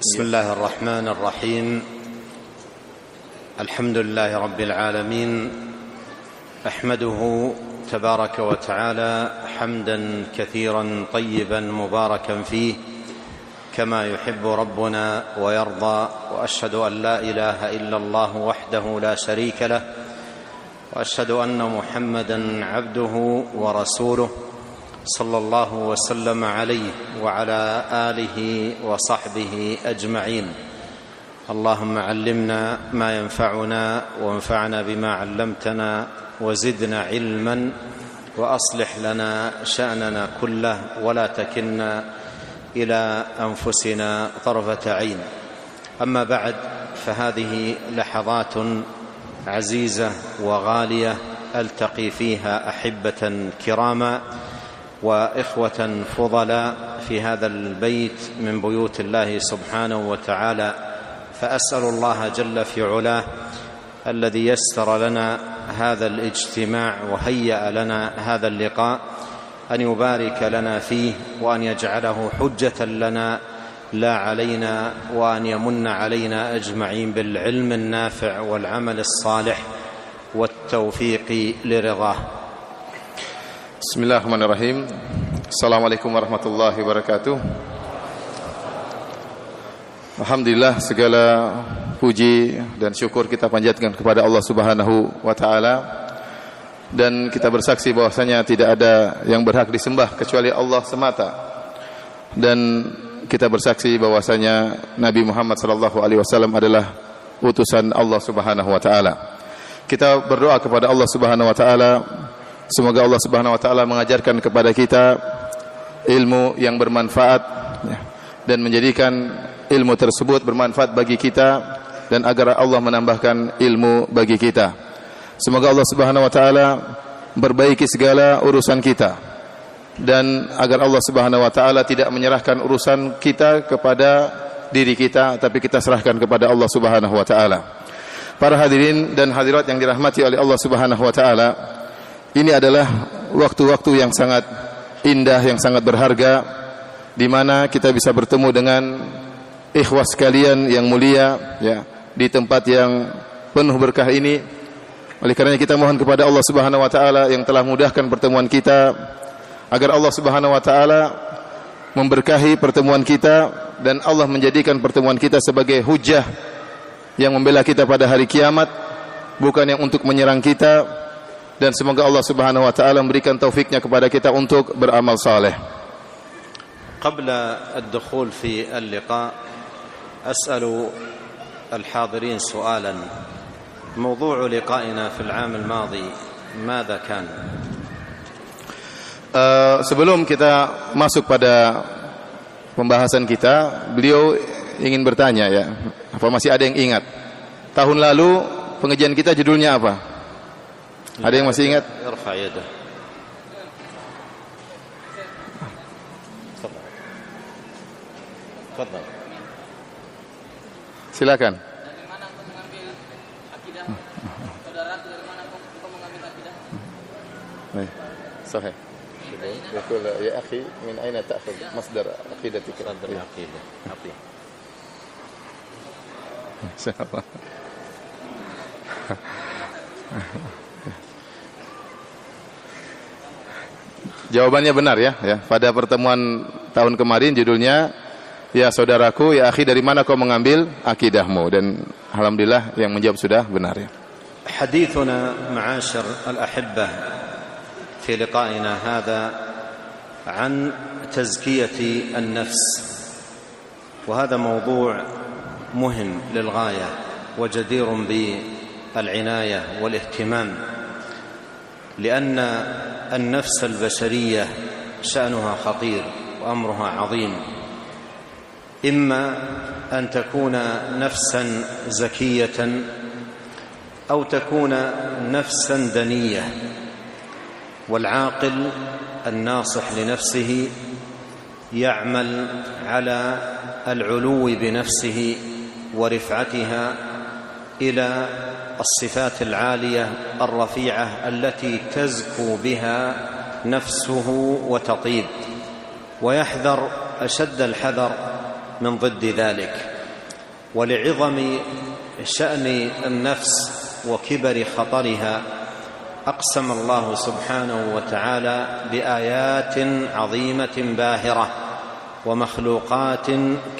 بسم الله الرحمن الرحيم. الحمد لله رب العالمين. أحمده تبارك وتعالى حمدا كثيرا طيبا مباركا فيه كما يحب ربنا ويرضى وأشهد أن لا إله إلا الله وحده لا شريك له وأشهد أن محمدا عبده ورسوله. صلى الله وسلم عليه وعلى آله وصحبه أجمعين. اللهم علمنا ما ينفعنا وانفعنا بما علمتنا وزدنا علما وأصلح لنا شأننا كله ولا تكلنا إلى أنفسنا طرفة عين. أما بعد فهذه لحظات عزيزة وغالية ألتقي فيها أحبة كراما وإخوة فضلا في هذا البيت من بيوت الله سبحانه وتعالى فأسأل الله جل في علاه الذي يسر لنا هذا الاجتماع وهيأ لنا هذا اللقاء أن يبارك لنا فيه وأن يجعله حجة لنا لا علينا وأن يمن علينا أجمعين بالعلم النافع والعمل الصالح والتوفيق لرضاه. Bismillahirrahmanirrahim. Assalamualaikum warahmatullahi wabarakatuh. Alhamdulillah segala puji dan syukur kita panjatkan kepada Allah Subhanahu wa taala. Dan kita bersaksi bahwasanya tidak ada yang berhak disembah kecuali Allah semata. Dan kita bersaksi bahwasanya Nabi Muhammad sallallahu alaihi wasallam adalah utusan Allah Subhanahu wa taala. Kita berdoa kepada Allah Subhanahu wa taala semoga Allah Subhanahu wa taala mengajarkan kepada kita ilmu yang bermanfaat ya, dan menjadikan ilmu tersebut bermanfaat bagi kita dan agar Allah menambahkan ilmu bagi kita. Semoga Allah Subhanahu wa taala memperbaiki segala urusan kita dan agar Allah Subhanahu wa taala tidak menyerahkan urusan kita kepada diri kita tapi kita serahkan kepada Allah Subhanahu wa taala. Para hadirin dan hadirat yang dirahmati oleh Allah Subhanahu wa taala, ini adalah waktu-waktu yang sangat indah yang sangat berharga di mana kita bisa bertemu dengan ikhwas sekalian yang mulia ya di tempat yang penuh berkah ini. Oleh karena kita mohon kepada Allah Subhanahu wa taala yang telah mudahkan pertemuan kita agar Allah Subhanahu wa taala memberkahi pertemuan kita dan Allah menjadikan pertemuan kita sebagai hujah yang membela kita pada hari kiamat bukan yang untuk menyerang kita dan semoga Allah Subhanahu wa taala memberikan taufiknya kepada kita untuk beramal saleh. قبل الدخول في اللقاء اسال الحاضرين سؤالا موضوع لقائنا في العام الماضي ماذا كان Uh, sebelum kita masuk pada pembahasan kita, beliau ingin bertanya ya, apa masih ada yang ingat? Tahun lalu pengajian kita judulnya apa? Ada yang masih ingat? ارفع يده تفضل Silakan. dari mana kau mengambil akidah? Saudara dari mana kau, kau mengambil akidah? Baik. Sahih. يقول يا أخي من أين تأخذ مصدر عقيدتك؟ صدر العقيده عقيده إن شاء الله. Jawabannya benar ya, ya. Pada pertemuan tahun kemarin judulnya Ya saudaraku, ya akhi dari mana kau mengambil akidahmu dan alhamdulillah yang menjawab sudah benar ya. حديثنا معاشر الاحبه في لقائنا هذا عن تزكيه النفس وهذا موضوع مهم للغايه وجدير بالعنايه والاهتمام لان النفس البشرية شأنها خطير وأمرها عظيم. إما أن تكون نفسا زكية أو تكون نفسا دنية والعاقل الناصح لنفسه يعمل على العلو بنفسه ورفعتها إلى الصفات العالية الرفيعة التي تزكو بها نفسه وتطيب ويحذر أشد الحذر من ضد ذلك. ولعظم شأن النفس وكبر خطرها أقسم الله سبحانه وتعالى بآيات عظيمة باهرة ومخلوقات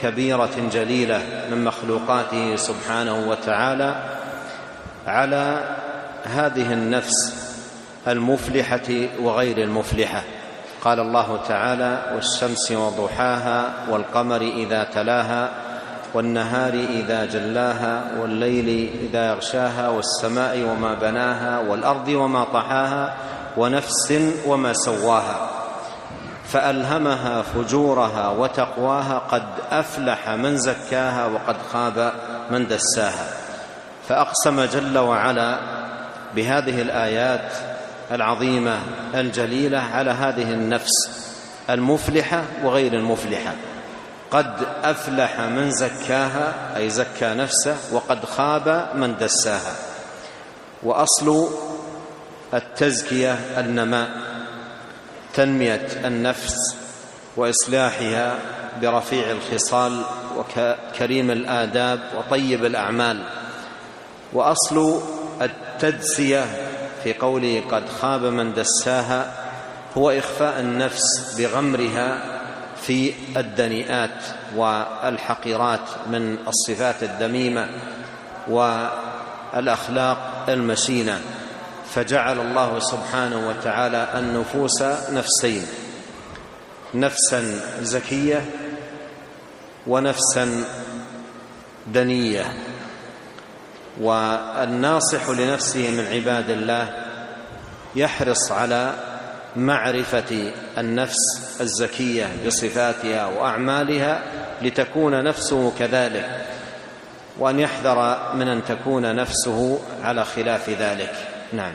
كبيرة جليلة من مخلوقاته سبحانه وتعالى على هذه النفس المفلحة وغير المفلحة. قال الله تعالى والشمس وضحاها والقمر إذا تلاها والنهار إذا جلاها والليل إذا يغشاها والسماء وما بناها والأرض وما طحاها ونفس وما سواها فألهمها فجورها وتقواها قد أفلح من زكاها وقد خاب من دساها. فأقسم جل وعلا بهذه الآيات العظيمة الجليلة على هذه النفس المفلحة وغير المفلحة. قد أفلح من زكاها أي زكى نفسه وقد خاب من دساها. وأصل التزكية النماء تنمية النفس وإصلاحها برفيع الخصال وكريم الآداب وطيب الأعمال. وأصل التدسية في قوله قد خاب من دساها هو إخفاء النفس بغمرها في الدنيئات والحقيرات من الصفات الذميمه والأخلاق المشينة. فجعل الله سبحانه وتعالى النفوس نفسين نفسا زكية ونفسا دنية. والناصح لنفسه من عباد الله يحرص على معرفه النفس الزكيه بصفاتها واعمالها لتكون نفسه كذلك وان يحذر من ان تكون نفسه على خلاف ذلك نعم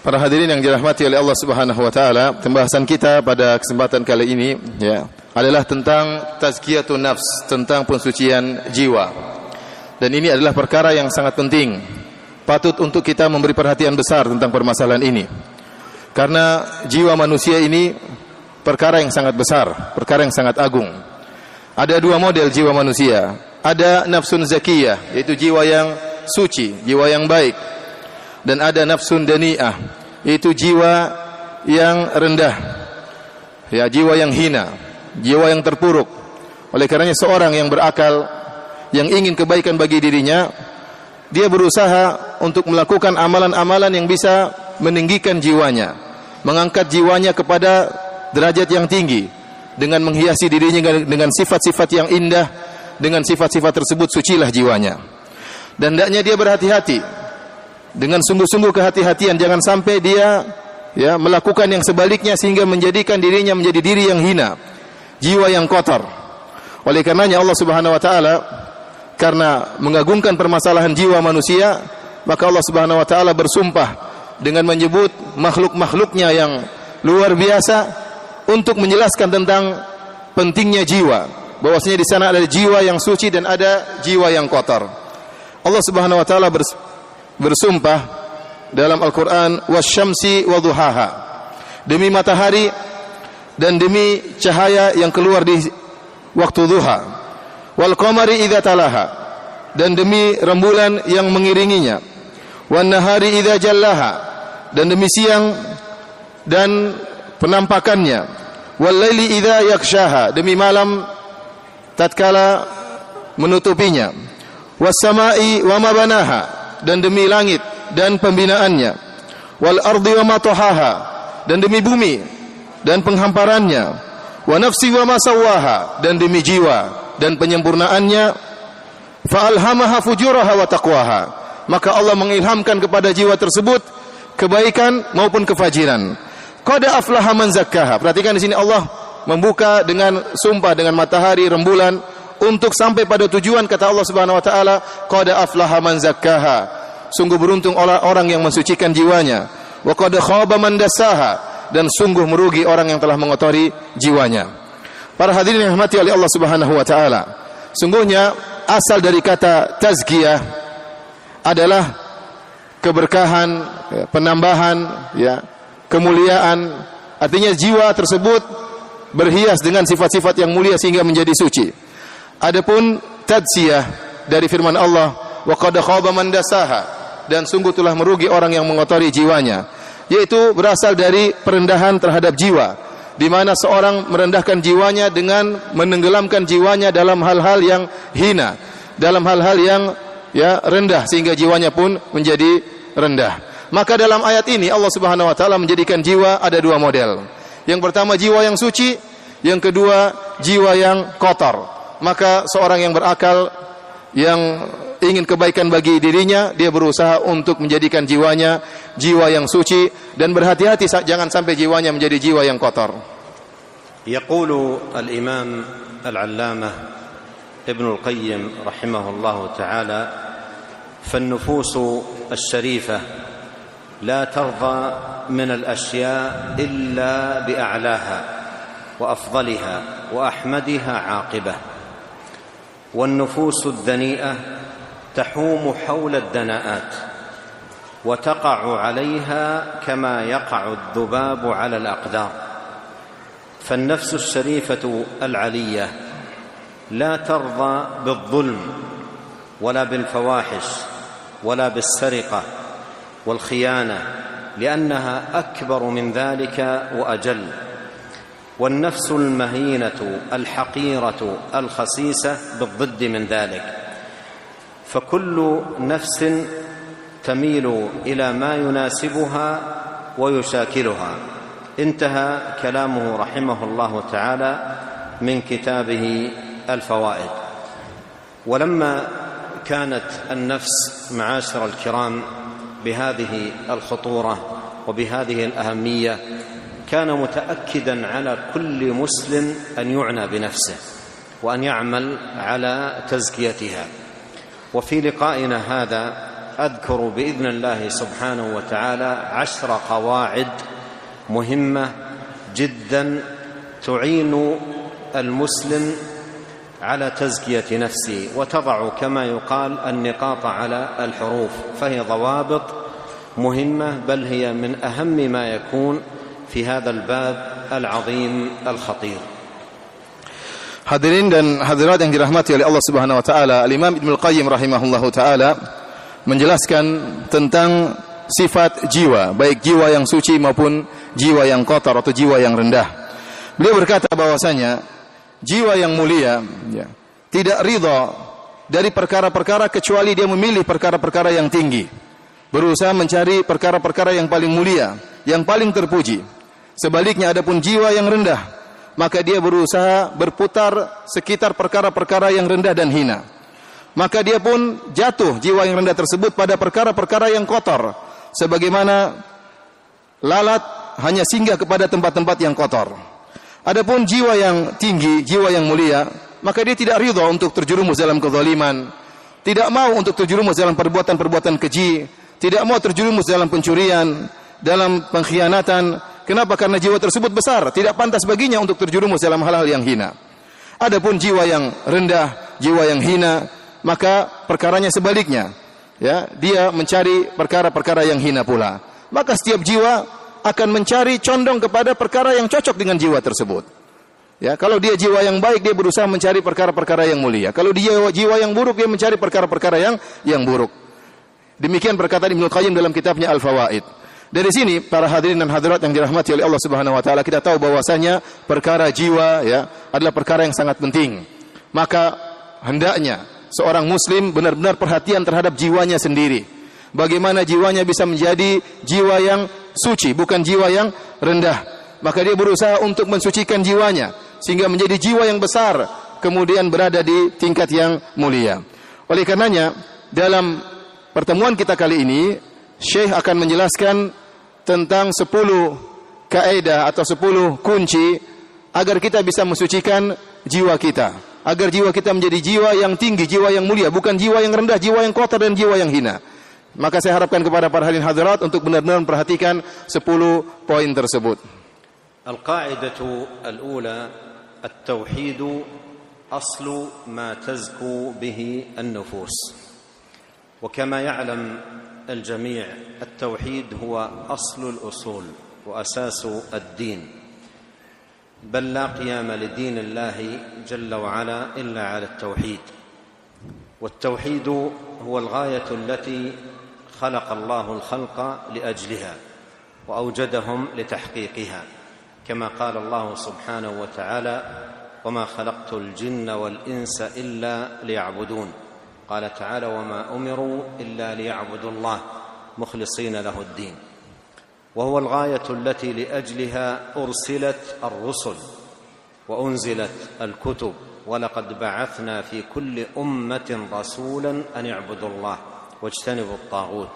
Para hadirin yang dirahmati oleh Allah Subhanahu wa taala, pembahasan kita pada kesempatan kali ini ya adalah tentang tazkiyatun nafs, tentang pensucian jiwa. Dan ini adalah perkara yang sangat penting. Patut untuk kita memberi perhatian besar tentang permasalahan ini. Karena jiwa manusia ini perkara yang sangat besar, perkara yang sangat agung. Ada dua model jiwa manusia. Ada nafsun zakiyah, yaitu jiwa yang suci, jiwa yang baik. Dan ada nafsun dani'ah, yaitu jiwa yang rendah. Ya, jiwa yang hina, jiwa yang terpuruk. Oleh karenanya seorang yang berakal yang ingin kebaikan bagi dirinya, dia berusaha untuk melakukan amalan-amalan yang bisa meninggikan jiwanya, mengangkat jiwanya kepada derajat yang tinggi dengan menghiasi dirinya dengan sifat-sifat yang indah, dengan sifat-sifat tersebut sucilah jiwanya. Dan hendaknya dia berhati-hati dengan sungguh-sungguh kehati-hatian jangan sampai dia ya melakukan yang sebaliknya sehingga menjadikan dirinya menjadi diri yang hina, jiwa yang kotor. Oleh karenanya Allah Subhanahu wa taala karena mengagungkan permasalahan jiwa manusia, maka Allah Subhanahu wa taala bersumpah dengan menyebut makhluk-makhluknya yang luar biasa untuk menjelaskan tentang pentingnya jiwa. Bahwasanya di sana ada jiwa yang suci dan ada jiwa yang kotor. Allah Subhanahu wa taala bersumpah dalam Al-Qur'an wasyamsi wadhuhaha. Demi matahari dan demi cahaya yang keluar di waktu duha wal qamari idza talaha. Dan demi rembulan yang mengiringinya. Wan nahari idza jallaha. Dan demi siang dan penampakannya. Wal laili idza yakshaha. Demi malam tatkala menutupinya. Was samai wa ma dan demi langit dan pembinaannya. Wal ardi wa ma dan demi bumi dan penghamparannya. Wa nafsi wa ma dan demi jiwa dan penyempurnaannya fa'alhamaha fujuraha wa taqwaha. Maka Allah mengilhamkan kepada jiwa tersebut kebaikan maupun kefajiran. Qad aflaha man zakkaha. Perhatikan di sini Allah membuka dengan sumpah dengan matahari rembulan untuk sampai pada tujuan kata Allah Subhanahu wa taala qad aflaha man zakkaha. Sungguh beruntung orang yang mensucikan jiwanya. Wa qad khaba man dassaha dan sungguh merugi orang yang telah mengotori jiwanya Para hadirin yang dirahmati oleh Allah Subhanahu wa taala. Sungguhnya asal dari kata tazkiyah adalah keberkahan, penambahan, ya, kemuliaan. Artinya jiwa tersebut berhias dengan sifat-sifat yang mulia sehingga menjadi suci. Adapun tadziyah dari firman Allah, wa qad khaba man dasaha dan sungguh telah merugi orang yang mengotori jiwanya, yaitu berasal dari perendahan terhadap jiwa di mana seorang merendahkan jiwanya dengan menenggelamkan jiwanya dalam hal-hal yang hina, dalam hal-hal yang ya rendah sehingga jiwanya pun menjadi rendah. Maka dalam ayat ini Allah Subhanahu wa taala menjadikan jiwa ada dua model. Yang pertama jiwa yang suci, yang kedua jiwa yang kotor. Maka seorang yang berakal yang ingin kebaikan bagi dirinya, dia berusaha untuk menjadikan jiwanya jiwa yang suci dan berhati-hati jangan sampai jiwanya menjadi jiwa yang kotor. الإمام العلامة ابن القيم رحمه الله تعالى فالنفوس الشريفة لا ترضى من الاشياء الا باعلاها وافضلها واحمدها عاقبه والنفوس الدنيئة تحوم حول الدناءات وتقع عليها كما يقع الذباب على الأقدار. فالنفس الشريفة العلية لا ترضى بالظلم ولا بالفواحش ولا بالسرقة والخيانة لأنها أكبر من ذلك وأجل. والنفس المهينة الحقيرة الخسيسة بالضد من ذلك. فكل نفس تميل إلى ما يناسبها ويشاكلها. انتهى كلامه رحمه الله تعالى من كتابه الفوائد. ولما كانت النفس معاشر الكرام بهذه الخطورة وبهذه الأهمية كان متأكدا على كل مسلم أن يعنى بنفسه وأن يعمل على تزكيتها. وفي لقائنا هذا أذكر بإذن الله سبحانه وتعالى عشر قواعد مهمة جدا تعين المسلم على تزكية نفسه وتضع كما يقال النقاط على الحروف فهي ضوابط مهمة بل هي من أهم ما يكون في هذا الباب العظيم الخطير Hadirin dan hadirat yang dirahmati oleh Allah Subhanahu wa taala, Al-Imam Ibnu Qayyim rahimahullahu taala menjelaskan tentang sifat jiwa, baik jiwa yang suci maupun jiwa yang kotor atau jiwa yang rendah. Beliau berkata bahwasanya jiwa yang mulia ya, tidak ridha dari perkara-perkara kecuali dia memilih perkara-perkara yang tinggi. Berusaha mencari perkara-perkara yang paling mulia, yang paling terpuji. Sebaliknya adapun jiwa yang rendah, maka dia berusaha berputar sekitar perkara-perkara yang rendah dan hina. Maka dia pun jatuh jiwa yang rendah tersebut pada perkara-perkara yang kotor. Sebagaimana lalat hanya singgah kepada tempat-tempat yang kotor. Adapun jiwa yang tinggi, jiwa yang mulia, maka dia tidak ridha untuk terjerumus dalam kezaliman, tidak mau untuk terjerumus dalam perbuatan-perbuatan keji, tidak mau terjerumus dalam pencurian, dalam pengkhianatan. Kenapa? Karena jiwa tersebut besar, tidak pantas baginya untuk terjerumus dalam hal-hal yang hina. Adapun jiwa yang rendah, jiwa yang hina, maka perkaranya sebaliknya. Ya, dia mencari perkara-perkara yang hina pula. Maka setiap jiwa akan mencari condong kepada perkara yang cocok dengan jiwa tersebut. Ya, kalau dia jiwa yang baik dia berusaha mencari perkara-perkara yang mulia. Kalau dia jiwa yang buruk dia mencari perkara-perkara yang yang buruk. Demikian perkataan Ibnu Qayyim dalam kitabnya Al-Fawaid. Dari sini para hadirin dan hadirat yang dirahmati oleh Allah Subhanahu wa taala kita tahu bahwasanya perkara jiwa ya adalah perkara yang sangat penting. Maka hendaknya seorang muslim benar-benar perhatian terhadap jiwanya sendiri. Bagaimana jiwanya bisa menjadi jiwa yang suci, bukan jiwa yang rendah. Maka dia berusaha untuk mensucikan jiwanya sehingga menjadi jiwa yang besar, kemudian berada di tingkat yang mulia. Oleh karenanya, dalam pertemuan kita kali ini, Syekh akan menjelaskan tentang 10 kaidah atau 10 kunci agar kita bisa mensucikan jiwa kita, agar jiwa kita menjadi jiwa yang tinggi, jiwa yang mulia, bukan jiwa yang rendah, jiwa yang kotor dan jiwa yang hina. Maka saya harapkan kepada para hadirin hadirat untuk benar-benar memperhatikan 10 poin tersebut. القاعدة الأولى التوحيد أصل ما تزكو به النفوس وكما يعلم الجميع التوحيد هو أصل الأصول وأساس الدين. بل لا قيام لدين الله جل وعلا إلا على التوحيد. والتوحيد هو الغاية التي خلق الله الخلق لأجلها وأوجدهم لتحقيقها كما قال الله سبحانه وتعالى وما خلقت الجن والإنس إلا ليعبدون قال تعالى وما أمروا إلا ليعبدوا الله مخلصين له الدين. وهو الغاية التي لأجلها أرسلت الرسل وأنزلت الكتب. ولقد بعثنا في كل أمة رسولا أن اعبدوا الله واجتنبوا الطاغوت.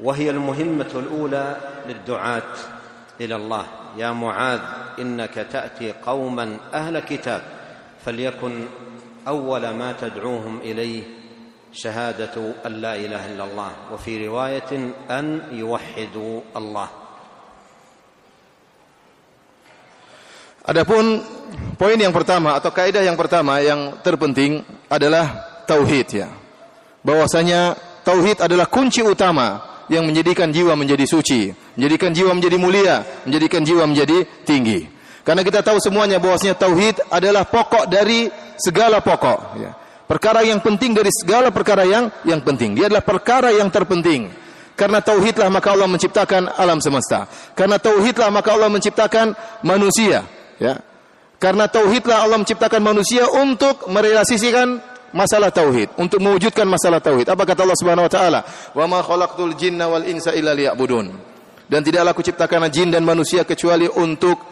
وهي المهمة الأولى للدعاة إلى الله. يا معاذ إنك تأتي قوما أهل كتاب فليكن اول ما تدعوهم اليه شهاده ان لا اله الا الله وفي روايه ان يوحدوا الله Adapun poin yang pertama atau kaidah yang pertama yang terpenting adalah tauhid ya. Bahwasanya tauhid adalah kunci utama yang menjadikan jiwa menjadi suci, menjadikan jiwa menjadi mulia, menjadikan jiwa menjadi tinggi. Karena kita tahu semuanya bahwasanya tauhid adalah pokok dari segala pokok ya. Perkara yang penting dari segala perkara yang yang penting. Dia adalah perkara yang terpenting. Karena tauhidlah maka Allah menciptakan alam semesta. Karena tauhidlah maka Allah menciptakan manusia. Ya. Karena tauhidlah Allah menciptakan manusia untuk merealisasikan masalah tauhid, untuk mewujudkan masalah tauhid. Apa kata Allah Subhanahu wa taala? "Wa ma khalaqtul jinna wal insa illa liya'budun." Dan tidaklah aku ciptakan jin dan manusia kecuali untuk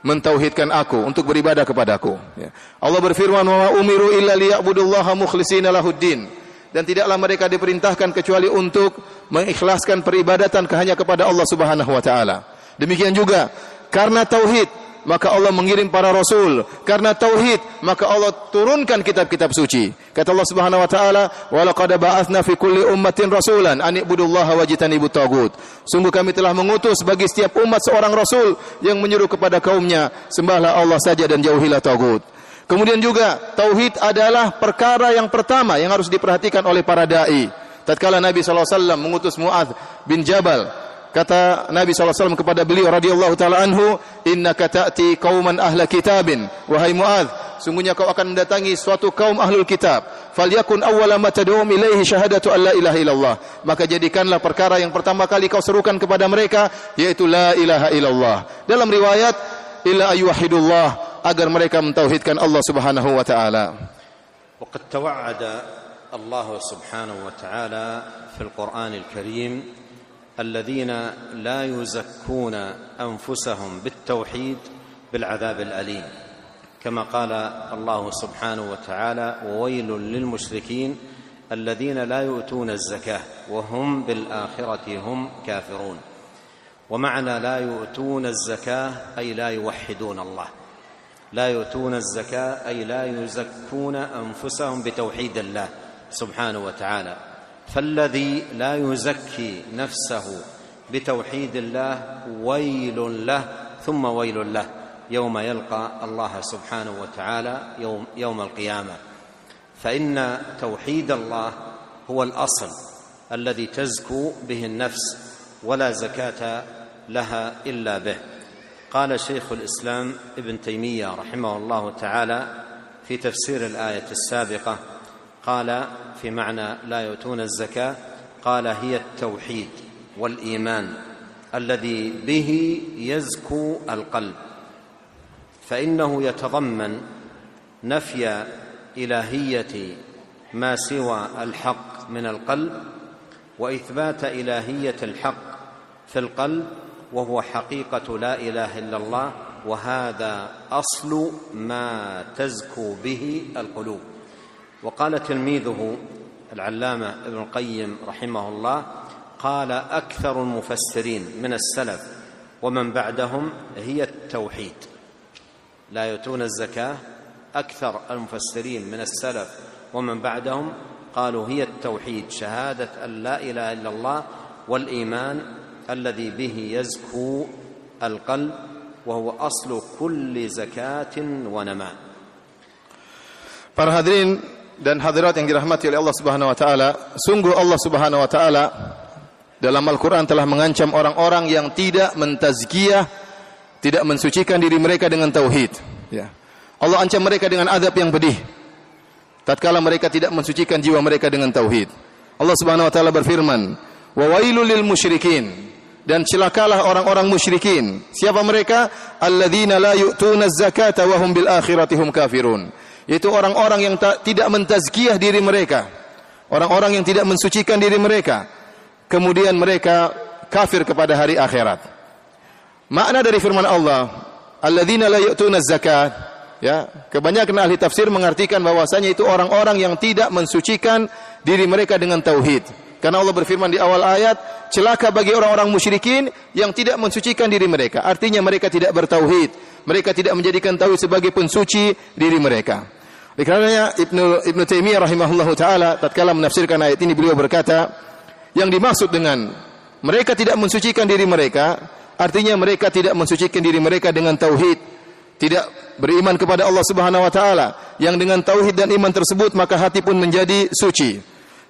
mentauhidkan aku, untuk beribadah kepadaku. Ya. Allah berfirman, "Wa umiru illa liya'budullaha mukhlishina lahuddin." Dan tidaklah mereka diperintahkan kecuali untuk mengikhlaskan peribadatan hanya kepada Allah Subhanahu wa taala. Demikian juga karena tauhid maka Allah mengirim para rasul. Karena tauhid, maka Allah turunkan kitab-kitab suci. Kata Allah Subhanahu wa taala, "Wa laqad ba'atsna fi kulli ummatin rasulan an ibudullaha wajtanibut tagut." Sungguh kami telah mengutus bagi setiap umat seorang rasul yang menyuruh kepada kaumnya, sembahlah Allah saja dan jauhilah tagut. Kemudian juga tauhid adalah perkara yang pertama yang harus diperhatikan oleh para dai. Tatkala Nabi SAW mengutus Muadz bin Jabal Kata Nabi SAW kepada beliau radhiyallahu taala anhu, "Innaka ta'ti qauman ahla kitabin." Wahai Muadz, sungguhnya kau akan mendatangi suatu kaum ahlul kitab. Falyakun awwala ma tad'um ilaihi syahadatu alla ilaha illallah. Maka jadikanlah perkara yang pertama kali kau serukan kepada mereka yaitu la ilaha illallah. Dalam riwayat illa ayyuhidullah agar mereka mentauhidkan Allah Subhanahu wa taala. Waqad tawa'ada Allah Subhanahu wa taala fil Qur'anil Karim الذين لا يزكون أنفسهم بالتوحيد بالعذاب الأليم. كما قال الله سبحانه وتعالى وويل للمشركين الذين لا يؤتون الزكاة وهم بالآخرة هم كافرون ومعنى لا يؤتون الزكاة أي لا يوحدون الله. لا يؤتون الزكاة أي لا يزكون أنفسهم بتوحيد الله سبحانه وتعالى. فالذي لا يزكي نفسه بتوحيد الله ويل له ثم ويل له يوم يلقى الله سبحانه وتعالى يوم يوم القيامة. فإن توحيد الله هو الأصل الذي تزكو به النفس ولا زكاة لها إلا به. قال شيخ الإسلام ابن تيمية رحمه الله تعالى في تفسير الآية السابقة قال في معنى لا يؤتون الزكاة قال هي التوحيد والإيمان الذي به يزكو القلب. فإنه يتضمن نفي إلهية ما سوى الحق من القلب وإثبات إلهية الحق في القلب وهو حقيقة لا إله إلا الله وهذا أصل ما تزكو به القلوب. وقال تلميذه العلامة ابن القيم رحمه الله قال أكثر المفسرين من السلف ومن بعدهم هي التوحيد. لا يؤتون الزكاة أكثر المفسرين من السلف ومن بعدهم قالوا هي التوحيد شهادة أن لا إله إلا الله والإيمان الذي به يزكو القلب وهو أصل كل زكاة ونماء. Para dan hadirat yang dirahmati oleh Allah Subhanahu wa taala, sungguh Allah Subhanahu wa taala dalam Al-Qur'an telah mengancam orang-orang yang tidak mentazkiyah tidak mensucikan diri mereka dengan tauhid. Ya. Allah ancam mereka dengan adab yang pedih. Tatkala mereka tidak mensucikan jiwa mereka dengan tauhid. Allah Subhanahu wa taala berfirman, "Wa wailul lil musyrikin." Dan celakalah orang-orang musyrikin. Siapa mereka? Alladzina la yu'tuna zakata wa hum bil akhirati hum kafirun. Itu orang-orang yang tidak mentazkiyah diri mereka. Orang-orang yang tidak mensucikan diri mereka. Kemudian mereka kafir kepada hari akhirat. Makna dari firman Allah, alladzina la yu'tuna zakat, ya, kebanyakan ahli tafsir mengartikan bahwasanya itu orang-orang yang tidak mensucikan diri mereka dengan tauhid. Karena Allah berfirman di awal ayat, celaka bagi orang-orang musyrikin yang tidak mensucikan diri mereka. Artinya mereka tidak bertauhid. Mereka tidak menjadikan tauhid sebagai pensuci diri mereka. Oleh karenanya Ibnu Ibnu Taimiyah rahimahullahu taala tatkala menafsirkan ayat ini beliau berkata, yang dimaksud dengan mereka tidak mensucikan diri mereka, artinya mereka tidak mensucikan diri mereka dengan tauhid, tidak beriman kepada Allah Subhanahu wa taala, yang dengan tauhid dan iman tersebut maka hati pun menjadi suci.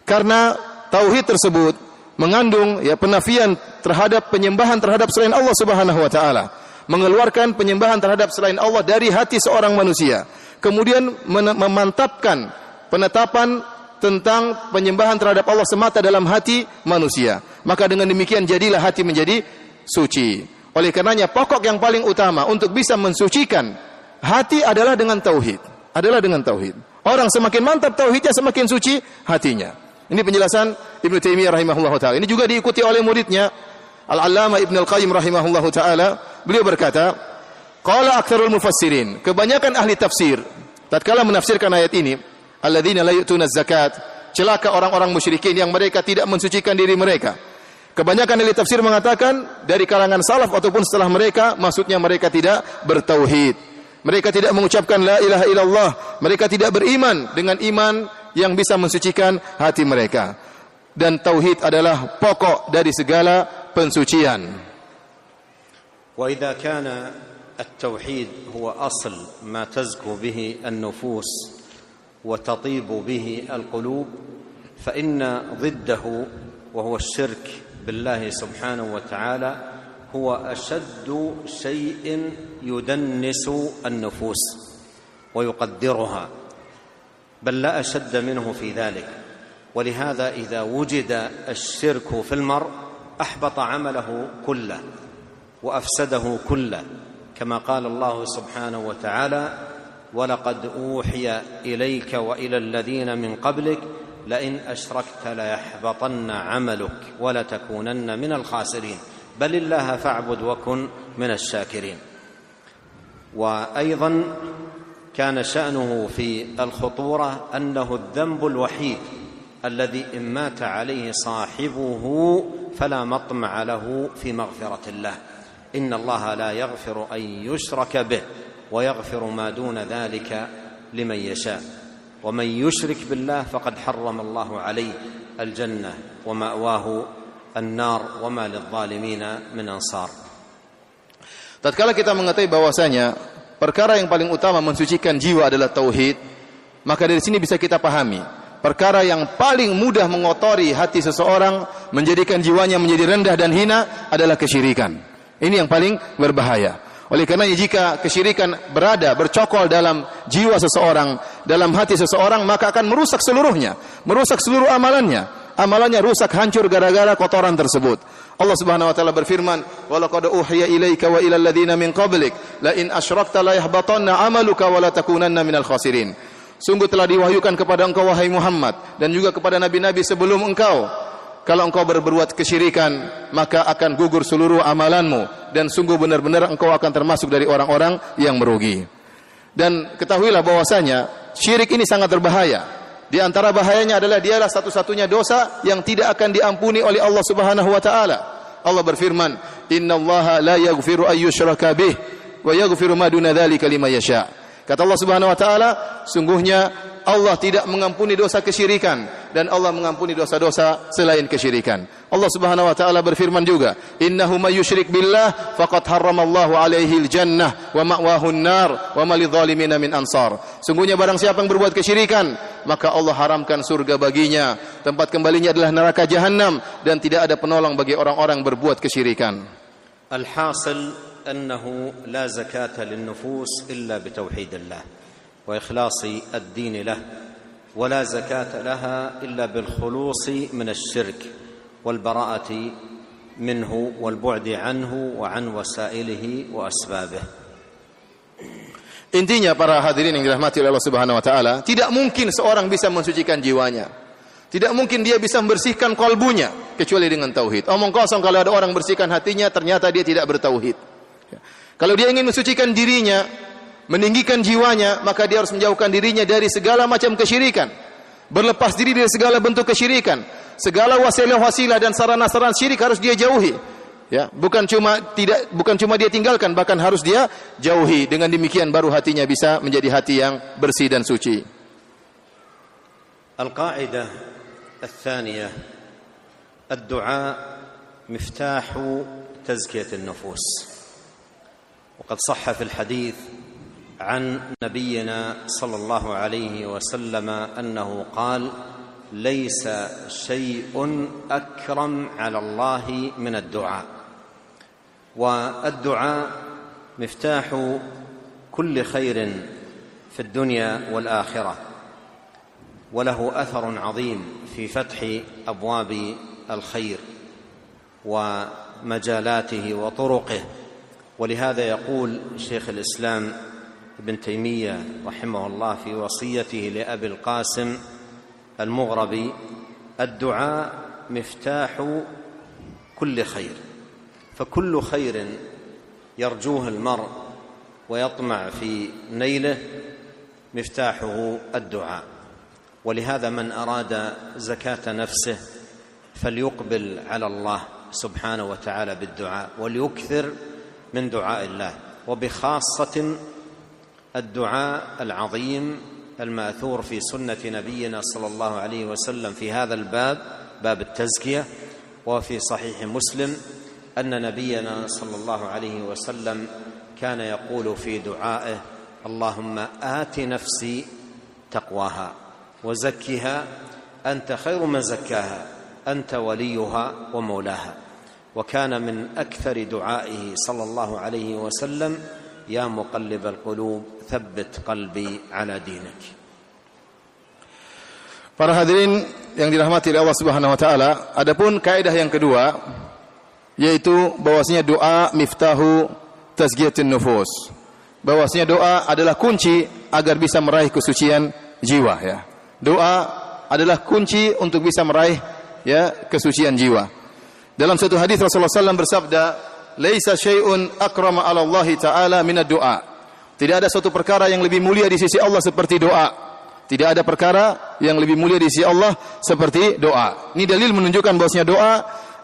Karena tauhid tersebut mengandung ya penafian terhadap penyembahan terhadap selain Allah Subhanahu wa taala, mengeluarkan penyembahan terhadap selain Allah dari hati seorang manusia. Kemudian memantapkan penetapan tentang penyembahan terhadap Allah semata dalam hati manusia. Maka dengan demikian jadilah hati menjadi suci. Oleh karenanya pokok yang paling utama untuk bisa mensucikan hati adalah dengan tauhid. Adalah dengan tauhid. Orang semakin mantap tauhidnya semakin suci hatinya. Ini penjelasan Ibnu Taimiyah rahimahullahu taala. Ini juga diikuti oleh muridnya Al-Allamah Ibnu Al-Qayyim rahimahullahu taala. Beliau berkata, Qala aktsarul mufassirin, kebanyakan ahli tafsir tatkala menafsirkan ayat ini, alladzina la yu'tuna zakat, celaka orang-orang musyrikin yang mereka tidak mensucikan diri mereka. Kebanyakan ahli tafsir mengatakan dari kalangan salaf ataupun setelah mereka, maksudnya mereka tidak bertauhid. Mereka tidak mengucapkan la ilaha illallah, mereka tidak beriman dengan iman yang bisa mensucikan hati mereka. Dan tauhid adalah pokok dari segala pensucian. Wa idza kana التوحيد هو أصل ما تزكو به النفوس وتطيب به القلوب فإن ضده وهو الشرك بالله سبحانه وتعالى هو أشد شيء يدنس النفوس ويقدرها بل لا أشد منه في ذلك. ولهذا إذا وجد الشرك في المرء أحبط عمله كله وأفسده كله. كما قال الله سبحانه وتعالى ولقد أوحي إليك وإلى الذين من قبلك لئن أشركت ليحبطن عملك ولتكونن من الخاسرين. بل الله فاعبد وكن من الشاكرين. وأيضا كان شأنه في الخطورة أنه الذنب الوحيد الذي إن مات عليه صاحبه فلا مطمع له في مغفرة الله. إن الله لا يغفر أن يشرك به ويغفر ما دون ذلك لمن يشاء ومن يشرك بالله فقد حرم الله عليه الجنة ومأواه النار وما للظالمين من أنصار Tatkala kita mengetahui bahwasanya perkara yang paling utama mensucikan jiwa adalah tauhid, maka dari sini bisa kita pahami perkara yang paling mudah mengotori hati seseorang, menjadikan jiwanya menjadi rendah dan hina adalah kesyirikan. Ini yang paling berbahaya. Oleh karena jika kesyirikan berada bercokol dalam jiwa seseorang, dalam hati seseorang, maka akan merusak seluruhnya, merusak seluruh amalannya amalannya rusak hancur gara-gara kotoran tersebut. Allah Subhanahu wa taala berfirman, "Wa laqad uhiya ilaika wa ilal ladzina min qablik la in asyrakta la yahbatanna 'amaluka wa la takunanna minal khasirin." Sungguh telah diwahyukan kepada engkau wahai Muhammad dan juga kepada nabi-nabi sebelum engkau kalau engkau berbuat kesyirikan maka akan gugur seluruh amalanmu dan sungguh benar-benar engkau akan termasuk dari orang-orang yang merugi. Dan ketahuilah bahwasanya syirik ini sangat berbahaya. Di antara bahayanya adalah dialah satu-satunya dosa yang tidak akan diampuni oleh Allah Subhanahu wa taala. Allah berfirman, "Innallaha la yaghfiru yushraka bih wa yaghfiru ma duna dzalika liman yasha." Kata Allah Subhanahu wa taala, sungguhnya Allah tidak mengampuni dosa kesyirikan dan Allah mengampuni dosa-dosa selain kesyirikan. Allah Subhanahu wa taala berfirman juga, "Innahu may yusyrik billah faqad harramallahu alaihi al-jannah wa ma'wahu an-nar wa ma lidh-dhalimin min ansar." Sungguhnya barang siapa yang berbuat kesyirikan, maka Allah haramkan surga baginya. Tempat kembalinya adalah neraka jahanam dan tidak ada penolong bagi orang-orang berbuat kesyirikan. Al-hasil annahu la zakata lin-nufus illa bitauhidillah. واخلاص الدين له ولا زكاه لها الا بالخلوص من الشرك والبراءه منه والبعد عنه وعن وسائله واسبابه Intinya para hadirin yang dirahmati oleh Allah Subhanahu wa taala, tidak mungkin seorang bisa mensucikan jiwanya. Tidak mungkin dia bisa membersihkan kalbunya kecuali dengan tauhid. Omong kosong kalau ada orang bersihkan hatinya ternyata dia tidak bertauhid. Ya. Kalau dia ingin mensucikan dirinya, meninggikan jiwanya, maka dia harus menjauhkan dirinya dari segala macam kesyirikan. Berlepas diri dari segala bentuk kesyirikan. Segala wasilah-wasilah dan sarana-sarana syirik harus dia jauhi. Ya, bukan cuma tidak bukan cuma dia tinggalkan, bahkan harus dia jauhi. Dengan demikian baru hatinya bisa menjadi hati yang bersih dan suci. القاعده الثانيه الدعاء مفتاح تزكيه النفوس وقد صح في الحديث عن نبينا صلى الله عليه وسلم أنه قال ليس شيء أكرم على الله من الدعاء. والدعاء مفتاح كل خير في الدنيا والآخرة وله أثر عظيم في فتح أبواب الخير ومجالاته وطرقه. ولهذا يقول شيخ الإسلام ابن تيمية رحمه الله في وصيته لأبي القاسم المغربي الدعاء مفتاح كل خير فكل خير يرجوه المرء ويطمع في نيله مفتاحه الدعاء. ولهذا من أراد زكاة نفسه فليقبل على الله سبحانه وتعالى بالدعاء وليكثر من دعاء الله وبخاصة الدعاء العظيم المأثور في سنة نبينا صلى الله عليه وسلم في هذا الباب باب التزكية وفي صحيح مسلم أن نبينا صلى الله عليه وسلم كان يقول في دعائه اللهم آت نفسي تقواها وزكها أنت خير من زكاها أنت وليها ومولاها. وكان من أكثر دعائه صلى الله عليه وسلم يا مقلب القلوب ثبت قلبي على دينك Para hadirin yang dirahmati oleh Allah Subhanahu wa taala, adapun kaidah yang kedua yaitu bahwasanya doa miftahu tazkiyatun nufus. Bahwasanya doa adalah kunci agar bisa meraih kesucian jiwa ya. Doa adalah kunci untuk bisa meraih ya kesucian jiwa. Dalam satu hadis Rasulullah SAW bersabda, "Laisa syai'un akrama 'ala Allah taala min doa." Tidak ada suatu perkara yang lebih mulia di sisi Allah seperti doa. Tidak ada perkara yang lebih mulia di sisi Allah seperti doa. Ini dalil menunjukkan bahwasanya doa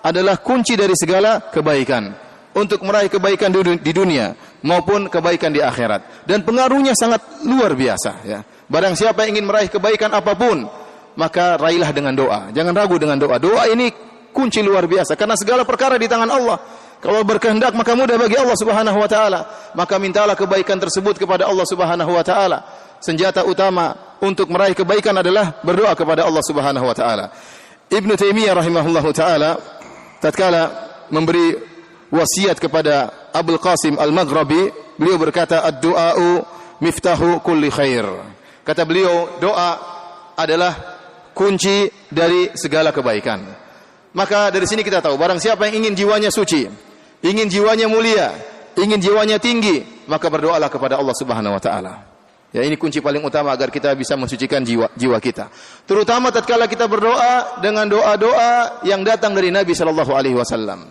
adalah kunci dari segala kebaikan untuk meraih kebaikan di dunia maupun kebaikan di akhirat dan pengaruhnya sangat luar biasa ya. Barang siapa yang ingin meraih kebaikan apa pun maka raihlah dengan doa. Jangan ragu dengan doa. Doa ini kunci luar biasa karena segala perkara di tangan Allah. Kalau berkehendak maka mudah bagi Allah Subhanahu wa taala. Maka mintalah kebaikan tersebut kepada Allah Subhanahu wa taala. Senjata utama untuk meraih kebaikan adalah berdoa kepada Allah Subhanahu wa taala. Ibnu Taimiyah rahimahullahu taala tatkala memberi wasiat kepada Abdul Qasim Al-Maghribi, beliau berkata ad-du'a'u miftahu kulli khair. Kata beliau, doa adalah kunci dari segala kebaikan. Maka dari sini kita tahu barang siapa yang ingin jiwanya suci, ingin jiwanya mulia, ingin jiwanya tinggi, maka berdoalah kepada Allah Subhanahu wa taala. Ya ini kunci paling utama agar kita bisa mensucikan jiwa jiwa kita. Terutama tatkala kita berdoa dengan doa-doa yang datang dari Nabi sallallahu alaihi wasallam.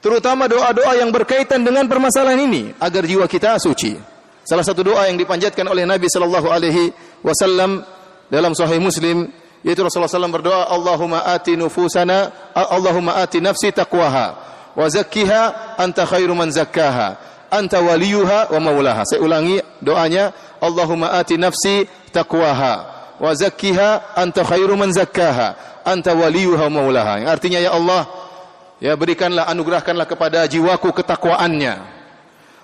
Terutama doa-doa yang berkaitan dengan permasalahan ini agar jiwa kita suci. Salah satu doa yang dipanjatkan oleh Nabi sallallahu alaihi wasallam dalam sahih Muslim yaitu Rasulullah SAW berdoa Allahumma ati nufusana Allahumma ati nafsi taqwaha wa zakkiha anta khairu man zakkaha. Anta waliyuha wa maulaha. Saya ulangi doanya. Allahumma ati nafsi taqwaha. Wa zakkiha anta khairu man zakkaha. Anta waliyuha wa maulaha. Yang artinya ya Allah ya berikanlah anugerahkanlah kepada jiwaku ketakwaannya.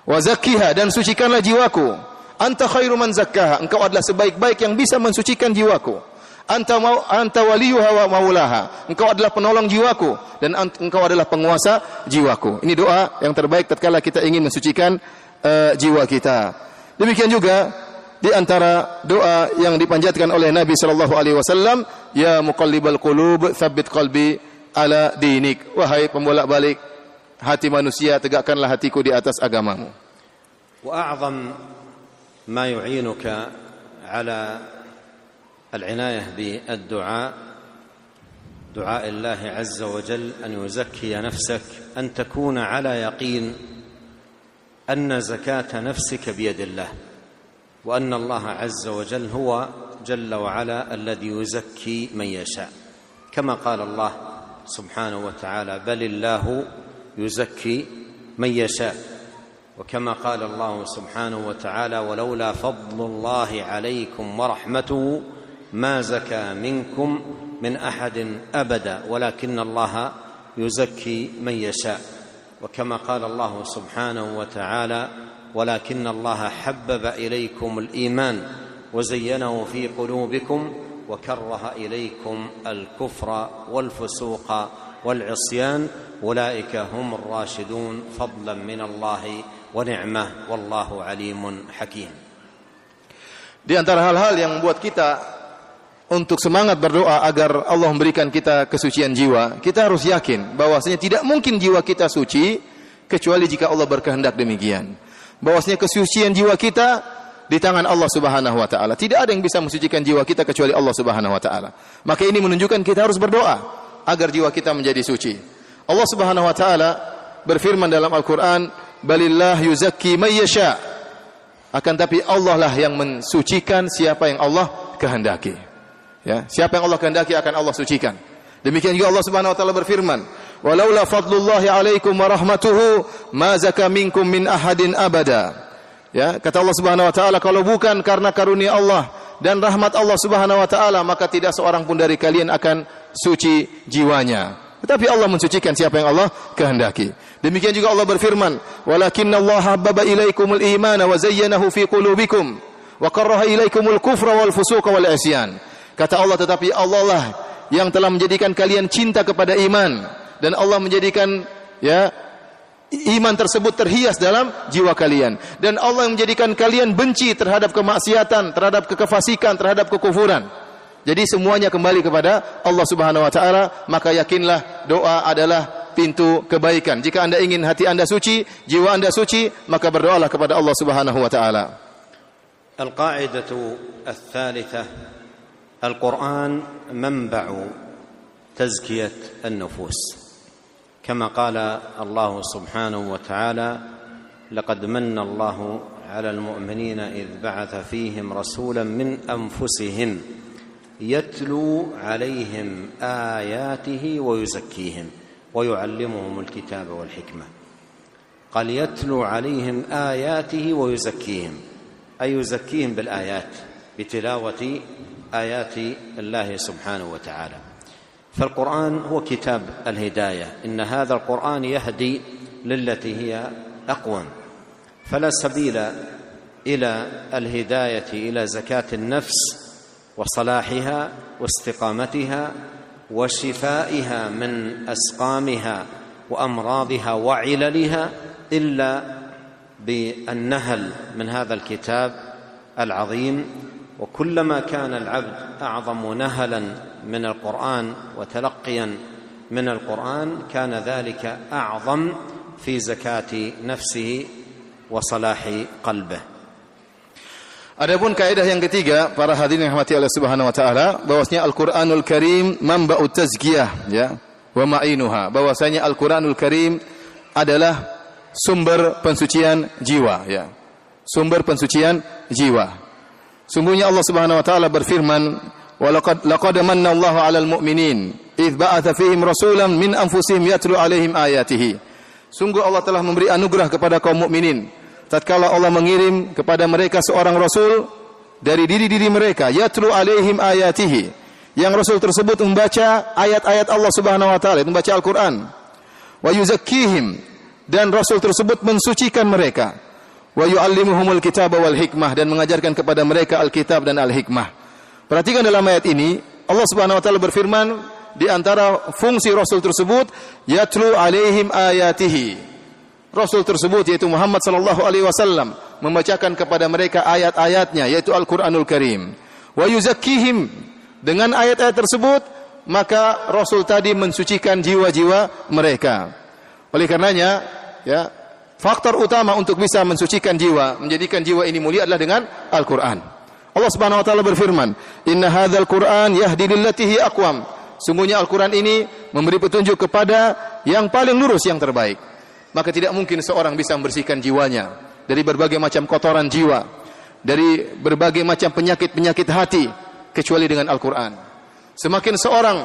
Wa zakkiha dan sucikanlah jiwaku. Anta khairu man zakkaha. Engkau adalah sebaik-baik yang bisa mensucikan jiwaku anta mau anta waliyuha wa maulaha. Engkau adalah penolong jiwaku dan ant- engkau adalah penguasa jiwaku. Ini doa yang terbaik tatkala kita ingin mensucikan eh, jiwa kita. Demikian juga di antara doa yang dipanjatkan oleh Nabi sallallahu alaihi wasallam, ya muqallibal qulub, tsabbit qalbi ala dinik. Wahai pembolak-balik hati manusia, tegakkanlah hatiku di atas agamamu. واعظم ما يعينك على العناية بالدعاء دعاء الله عز وجل أن يزكي نفسك أن تكون على يقين أن زكاة نفسك بيد الله وأن الله عز وجل هو جل وعلا الذي يزكي من يشاء. كما قال الله سبحانه وتعالى بل الله يزكي من يشاء وكما قال الله سبحانه وتعالى ولولا فضل الله عليكم ورحمته ما زكى منكم من أحد أبدا ولكن الله يزكي من يشاء. وكما قال الله سبحانه وتعالى ولكن الله حبب إليكم الإيمان وزينه في قلوبكم وكره إليكم الكفر والفسوق والعصيان. أولئك هم الراشدون فضلا من الله ونعمة والله عليم حكيم. Di antara hal-hal yang membuat kita untuk semangat berdoa agar Allah memberikan kita kesucian jiwa, kita harus yakin bahwasanya tidak mungkin jiwa kita suci kecuali jika Allah berkehendak demikian. Bahwasanya kesucian jiwa kita di tangan Allah Subhanahu wa taala. Tidak ada yang bisa mensucikan jiwa kita kecuali Allah Subhanahu wa taala. Maka ini menunjukkan kita harus berdoa agar jiwa kita menjadi suci. Allah Subhanahu wa taala berfirman dalam Al-Qur'an, "Balillah yuzakki may yasha." Akan tapi Allah lah yang mensucikan siapa yang Allah kehendaki. Ya, siapa yang Allah kehendaki akan Allah sucikan. Demikian juga Allah Subhanahu wa taala berfirman, "Walaula fadlullahi 'alaikum wa rahmatuhu ma zaka minkum min ahadin abada." Ya, kata Allah Subhanahu wa taala, kalau bukan karena karunia Allah dan rahmat Allah Subhanahu wa taala, maka tidak seorang pun dari kalian akan suci jiwanya. Tetapi Allah mensucikan siapa yang Allah kehendaki. Demikian juga Allah berfirman, "Walakinna Allah habbaba ilaikumul imana wa zayyanahu fi qulubikum wa karaha ilaikumul kufra wal fusuqa wal isyan." Kata Allah, tetapi Allah lah yang telah menjadikan kalian cinta kepada iman dan Allah menjadikan ya iman tersebut terhias dalam jiwa kalian dan Allah yang menjadikan kalian benci terhadap kemaksiatan, terhadap kekefasikan, terhadap kekufuran. Jadi semuanya kembali kepada Allah Subhanahu wa taala, maka yakinlah doa adalah pintu kebaikan. Jika Anda ingin hati Anda suci, jiwa Anda suci, maka berdoalah kepada Allah Subhanahu wa taala. Al-qa'idatu ats-tsalitsah القرآن منبع تزكية النفوس. كما قال الله سبحانه وتعالى لقد من الله على المؤمنين إذ بعث فيهم رسولا من أنفسهم يتلو عليهم آياته ويزكيهم ويعلمهم الكتاب والحكمة. قال يتلو عليهم آياته ويزكيهم. أي يزكيهم بالآيات بتلاوة آيات الله سبحانه وتعالى. فالقرآن هو كتاب الهداية. إن هذا القرآن يهدي للتي هي اقوم فلا سبيل إلى الهداية إلى زكاة النفس وصلاحها واستقامتها وشفائها من أسقامها وأمراضها وعللها إلا بالنهل من هذا الكتاب العظيم وكلما كان العبد اعظم نهلا من القران وتلقيا من القران كان ذلك اعظم في زكاه نفسه وصلاح قلبه Adapun kaidah yang ketiga, para hadirin yang rahmati Allah Subhanahu wa taala, bahwasanya Al-Qur'anul Karim manba'ut tazkiyah, ya, wa ma'inuha. Bahwasanya Al-Qur'anul Karim adalah sumber pensucian jiwa, ya. Sumber pensucian jiwa. Sungguhnya Allah Subhanahu wa taala berfirman, "Wa laqad laqad manna Allahu 'alal mu'minin idz ba'atha fihim rasulan min anfusihim yatlu 'alaihim ayatihi." Sungguh Allah telah memberi anugerah kepada kaum mukminin. Tatkala Allah mengirim kepada mereka seorang rasul dari diri-diri mereka yatlu alaihim ayatihi. Yang rasul tersebut membaca ayat-ayat Allah Subhanahu wa taala membaca Al-Qur'an. Wa yuzakkihim dan rasul tersebut mensucikan mereka wa yuallimuhumul kitaba wal hikmah dan mengajarkan kepada mereka Alkitab dan Al-Hikmah perhatikan dalam ayat ini Allah Subhanahu wa taala berfirman di antara fungsi Rasul tersebut yatlu alaihim ayatihi. Rasul tersebut yaitu Muhammad sallallahu alaihi wasallam membacakan kepada mereka ayat-ayatnya yaitu Al-Qur'anul Karim. Wa yuzakkihim dengan ayat-ayat tersebut maka Rasul tadi mensucikan jiwa-jiwa mereka. Oleh karenanya ya faktor utama untuk bisa mensucikan jiwa, menjadikan jiwa ini mulia adalah dengan Al-Qur'an. Allah Subhanahu wa taala berfirman, "Inna hadzal Qur'an yahdi lillati hi aqwam." Sungguhnya Al-Qur'an ini memberi petunjuk kepada yang paling lurus yang terbaik. Maka tidak mungkin seorang bisa membersihkan jiwanya dari berbagai macam kotoran jiwa, dari berbagai macam penyakit-penyakit hati kecuali dengan Al-Qur'an. Semakin seorang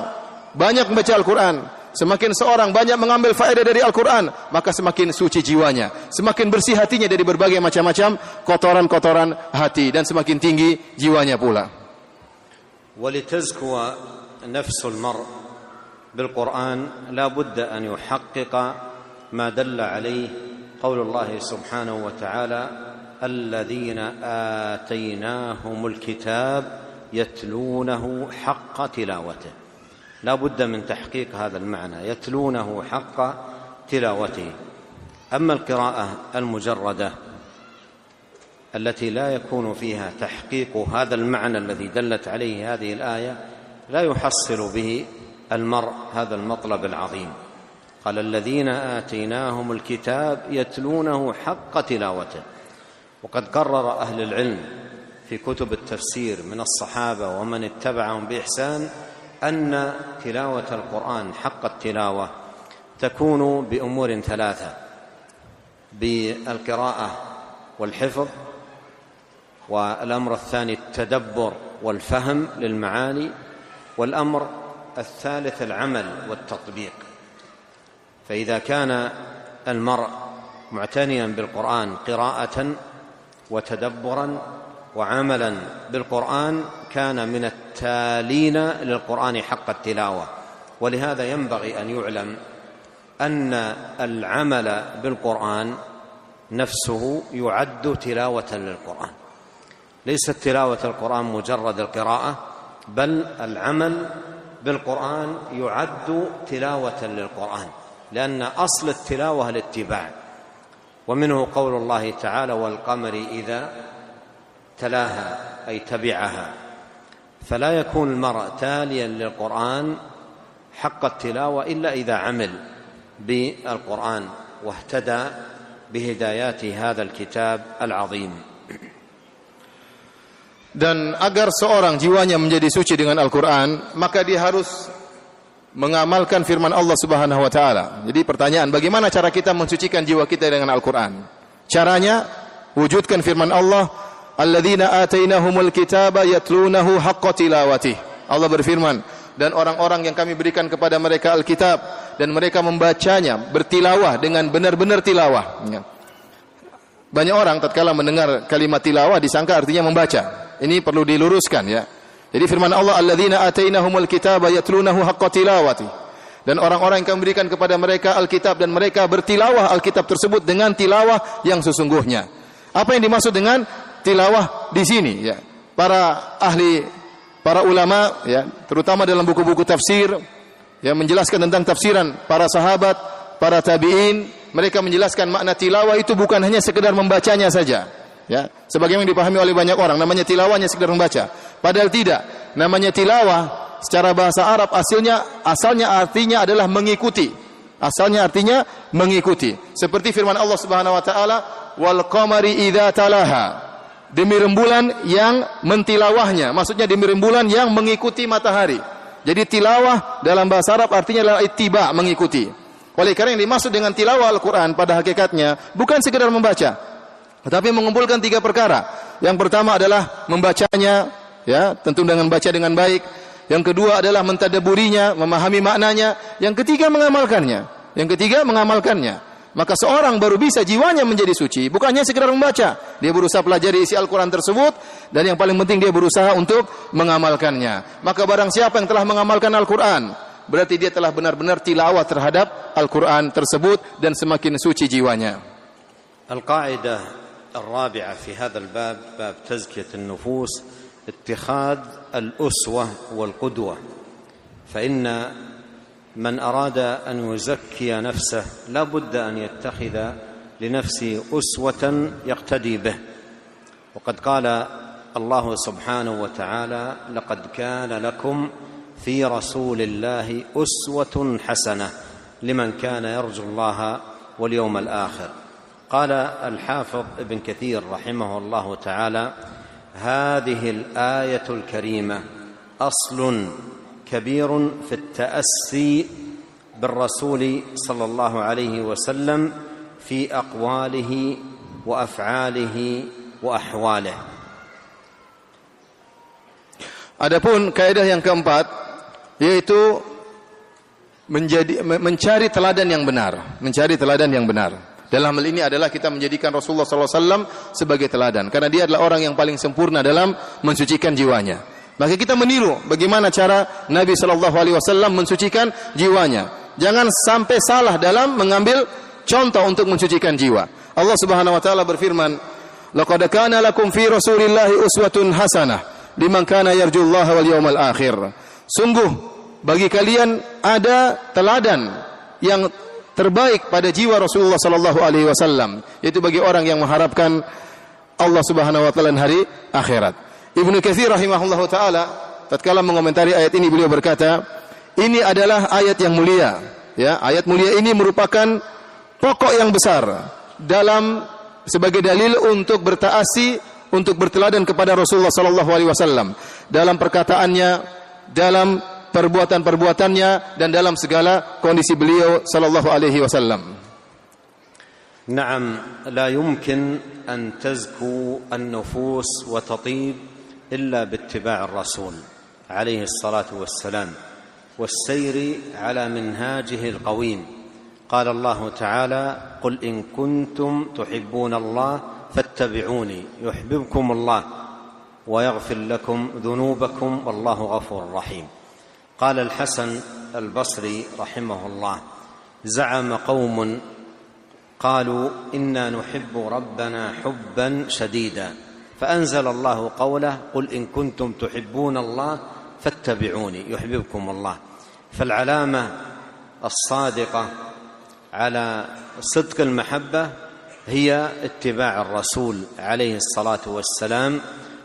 banyak membaca Al-Qur'an, semakin seorang banyak mengambil faedah dari Al-Qur'an, maka semakin suci jiwanya, semakin bersih hatinya dari berbagai macam-macam kotoran-kotoran hati dan semakin tinggi jiwanya pula. ولتزكو نفس المرء بالقرآن لا بد أن يحقق ما دل عليه قول الله سبحانه وتعالى الذين آتيناهم الكتاب يتلونه حق تلاوته لا بد من تحقيق هذا المعنى يتلونه حق تلاوته. أما القراءة المجردة التي لا يكون فيها تحقيق هذا المعنى الذي دلت عليه هذه الآية لا يحصل به المرء هذا المطلب العظيم. قال الذين آتيناهم الكتاب يتلونه حق تلاوته. وقد قرر أهل العلم في كتب التفسير من الصحابة ومن اتبعهم بإحسان أن تلاوة القرآن حق التلاوة تكون بأمور ثلاثة بالقراءة والحفظ والأمر الثاني التدبر والفهم للمعاني والأمر الثالث العمل والتطبيق. فإذا كان المرء معتنيا بالقرآن قراءة وتدبرا وعملا بالقرآن كان من التالين للقرآن حق التلاوة. ولهذا ينبغي أن يعلم أن العمل بالقرآن نفسه يعد تلاوة للقرآن. ليست تلاوة القرآن مجرد القراءة بل العمل بالقرآن يعد تلاوة للقرآن لأن أصل التلاوة الاتباع. ومنه قول الله تعالى والقمر إذا تلاها أي تبعها. فلا يكون المرء تاليا للقرآن حق التلاوة إلا إذا عمل بالقرآن واهتدى بهدايات هذا الكتاب العظيم Dan agar seorang jiwanya menjadi suci dengan Al-Quran, maka dia harus mengamalkan firman Allah Subhanahu wa taala. Jadi pertanyaan, bagaimana cara kita mensucikan jiwa kita dengan Al-Qur'an? Caranya wujudkan firman Allah, "Alladzina atainahumul kitaba yatlunahu haqqa tilawatih." Allah berfirman, dan orang-orang yang kami berikan kepada mereka Alkitab dan mereka membacanya bertilawah dengan benar-benar tilawah. Ya. Banyak orang tatkala mendengar kalimat tilawah disangka artinya membaca. Ini perlu diluruskan ya. Jadi firman Allah alladzina atainahumul kitaba yatlunahu haqqa tilawati. Dan orang-orang yang kami berikan kepada mereka Alkitab dan mereka bertilawah Alkitab tersebut dengan tilawah yang sesungguhnya. Apa yang dimaksud dengan tilawah di sini ya? Para ahli para ulama ya, terutama dalam buku-buku tafsir yang menjelaskan tentang tafsiran para sahabat, para tabi'in, mereka menjelaskan makna tilawah itu bukan hanya sekedar membacanya saja ya. Sebagaimana dipahami oleh banyak orang namanya tilawahnya sekedar membaca. Padahal tidak. Namanya tilawah secara bahasa Arab asalnya asalnya artinya adalah mengikuti. Asalnya artinya mengikuti. Seperti firman Allah Subhanahu wa taala wal qamari idza talaha demi rembulan yang mentilawahnya maksudnya demi rembulan yang mengikuti matahari jadi tilawah dalam bahasa Arab artinya adalah mengikuti oleh karena yang dimaksud dengan tilawah Al-Quran pada hakikatnya bukan sekedar membaca tetapi mengumpulkan tiga perkara. Yang pertama adalah membacanya, ya, tentu dengan baca dengan baik. Yang kedua adalah mentadaburinya, memahami maknanya. Yang ketiga mengamalkannya. Yang ketiga mengamalkannya. Maka seorang baru bisa jiwanya menjadi suci, bukannya sekedar membaca. Dia berusaha pelajari isi Al-Quran tersebut, dan yang paling penting dia berusaha untuk mengamalkannya. Maka barang siapa yang telah mengamalkan Al-Quran, berarti dia telah benar-benar tilawah terhadap Al-Quran tersebut, dan semakin suci jiwanya. القاعدة الرابعة في هذا الباب باب تزكية النفوس اتخاذ الاسوه والقدوه فان من أراد أن يزكي نفسه لا بد أن يتخذ لنفسه أسوة يقتدي به. وقد قال الله سبحانه وتعالى لقد كان لكم في رسول الله أسوة حسنة لمن كان يرجو الله واليوم الآخر. قال الحافظ ابن كثير رحمه الله تعالى هذه الآية الكريمة أصل كبير في التاسي بالرسول صلى الله عليه وسلم في اقواله وافعاله واحواله Adapun kaidah yang keempat yaitu menjadi mencari teladan yang benar, mencari teladan yang benar. Dalam hal ini adalah kita menjadikan Rasulullah SAW sebagai teladan karena dia adalah orang yang paling sempurna dalam mensucikan jiwanya. Maka kita meniru bagaimana cara Nabi Shallallahu Alaihi Wasallam mensucikan jiwanya. Jangan sampai salah dalam mengambil contoh untuk mensucikan jiwa. Allah Subhanahu Wa Taala berfirman, "Laqad kana lakum fi Rasulillahi uswatun hasanah." liman kana yarjullaha wal yawmal akhir. Sungguh bagi kalian ada teladan yang terbaik pada jiwa Rasulullah sallallahu alaihi wasallam, yaitu bagi orang yang mengharapkan Allah Subhanahu wa taala hari akhirat. Ibnu Katsir rahimahullahu taala tatkala mengomentari ayat ini beliau berkata, ini adalah ayat yang mulia, ya. Ayat mulia ini merupakan pokok yang besar dalam sebagai dalil untuk bertaasi untuk berteladan kepada Rasulullah sallallahu alaihi wasallam dalam perkataannya, dalam perbuatan-perbuatannya dan dalam segala kondisi beliau sallallahu alaihi wasallam. نعم لا يمكن ان تزكو النفوس وتطيب إلا باتباع الرسول عليه الصلاة والسلام والسير على منهاجه القويم. قال الله تعالى قل إن كنتم تحبون الله فاتبعوني يحببكم الله ويغفر لكم ذنوبكم والله غفور رحيم. قال الحسن البصري رحمه الله زعم قوم قالوا إنا نحب ربنا حبا شديدا فأنزل الله قوله قل إن كنتم تحبون الله فاتبعوني يحببكم الله. فالعلامة الصادقة على صدق المحبة هي اتباع الرسول عليه الصلاة والسلام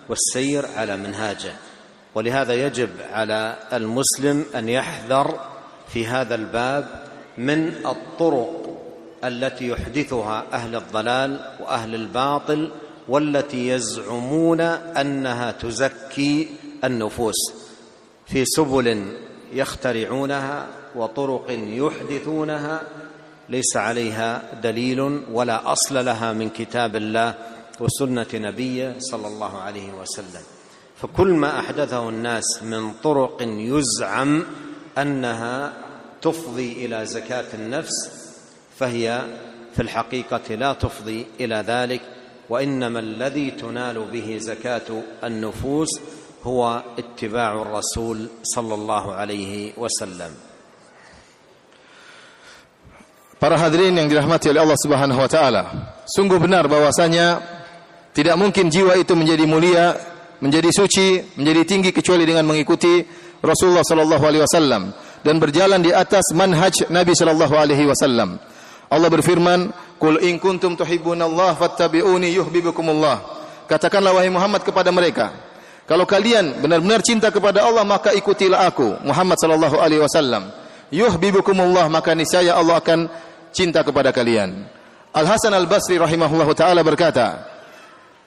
والسير على منهاجه. ولهذا يجب على المسلم أن يحذر في هذا الباب من الطرق التي يحدثها أهل الضلال وأهل الباطل والتي يزعمون أنها تزكي النفوس في سبل يخترعونها وطرق يحدثونها ليس عليها دليل ولا أصل لها من كتاب الله وسنة نبيه صلى الله عليه وسلم. فكل ما أحدثه الناس من طرق يزعم أنها تفضي إلى زكاة النفس فهي في الحقيقة لا تفضي إلى ذلك وانما الذي تنال به زكاه النفوس هو اتباع الرسول صلى الله عليه وسلم Para hadirin yang dirahmati oleh Allah Subhanahu wa taala, sungguh benar bahwasanya tidak mungkin jiwa itu menjadi mulia, menjadi suci, menjadi tinggi kecuali dengan mengikuti Rasulullah sallallahu alaihi wasallam dan berjalan di atas manhaj Nabi sallallahu alaihi wasallam. Allah berfirman, "Qul in kuntum tuhibbunallaha fattabi'uni yuhibbukumullah." Katakanlah wahai Muhammad kepada mereka, kalau kalian benar-benar cinta kepada Allah maka ikutilah aku, Muhammad sallallahu alaihi wasallam. Yuhibbukumullah maka niscaya Allah akan cinta kepada kalian. Al Hasan Al Basri rahimahullahu taala berkata,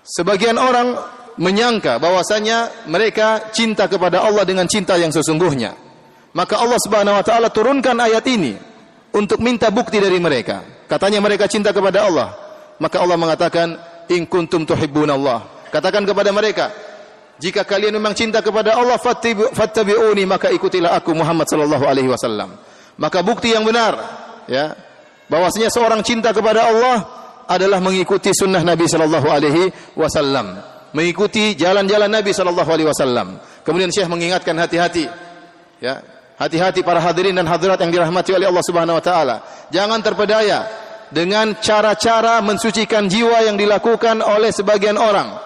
sebagian orang menyangka bahwasanya mereka cinta kepada Allah dengan cinta yang sesungguhnya. Maka Allah Subhanahu wa taala turunkan ayat ini untuk minta bukti dari mereka. Katanya mereka cinta kepada Allah. Maka Allah mengatakan, "In kuntum tuhibbunallah." Katakan kepada mereka, jika kalian memang cinta kepada Allah, fattabi'uni, maka ikutilah aku Muhammad sallallahu alaihi wasallam. Maka bukti yang benar, ya, bahwasanya seorang cinta kepada Allah adalah mengikuti sunnah Nabi sallallahu alaihi wasallam, mengikuti jalan-jalan Nabi sallallahu alaihi wasallam. Kemudian Syekh mengingatkan hati-hati. Ya, hati-hati para hadirin dan hadirat yang dirahmati oleh Allah Subhanahu wa taala. Jangan terpedaya dengan cara-cara mensucikan jiwa yang dilakukan oleh sebagian orang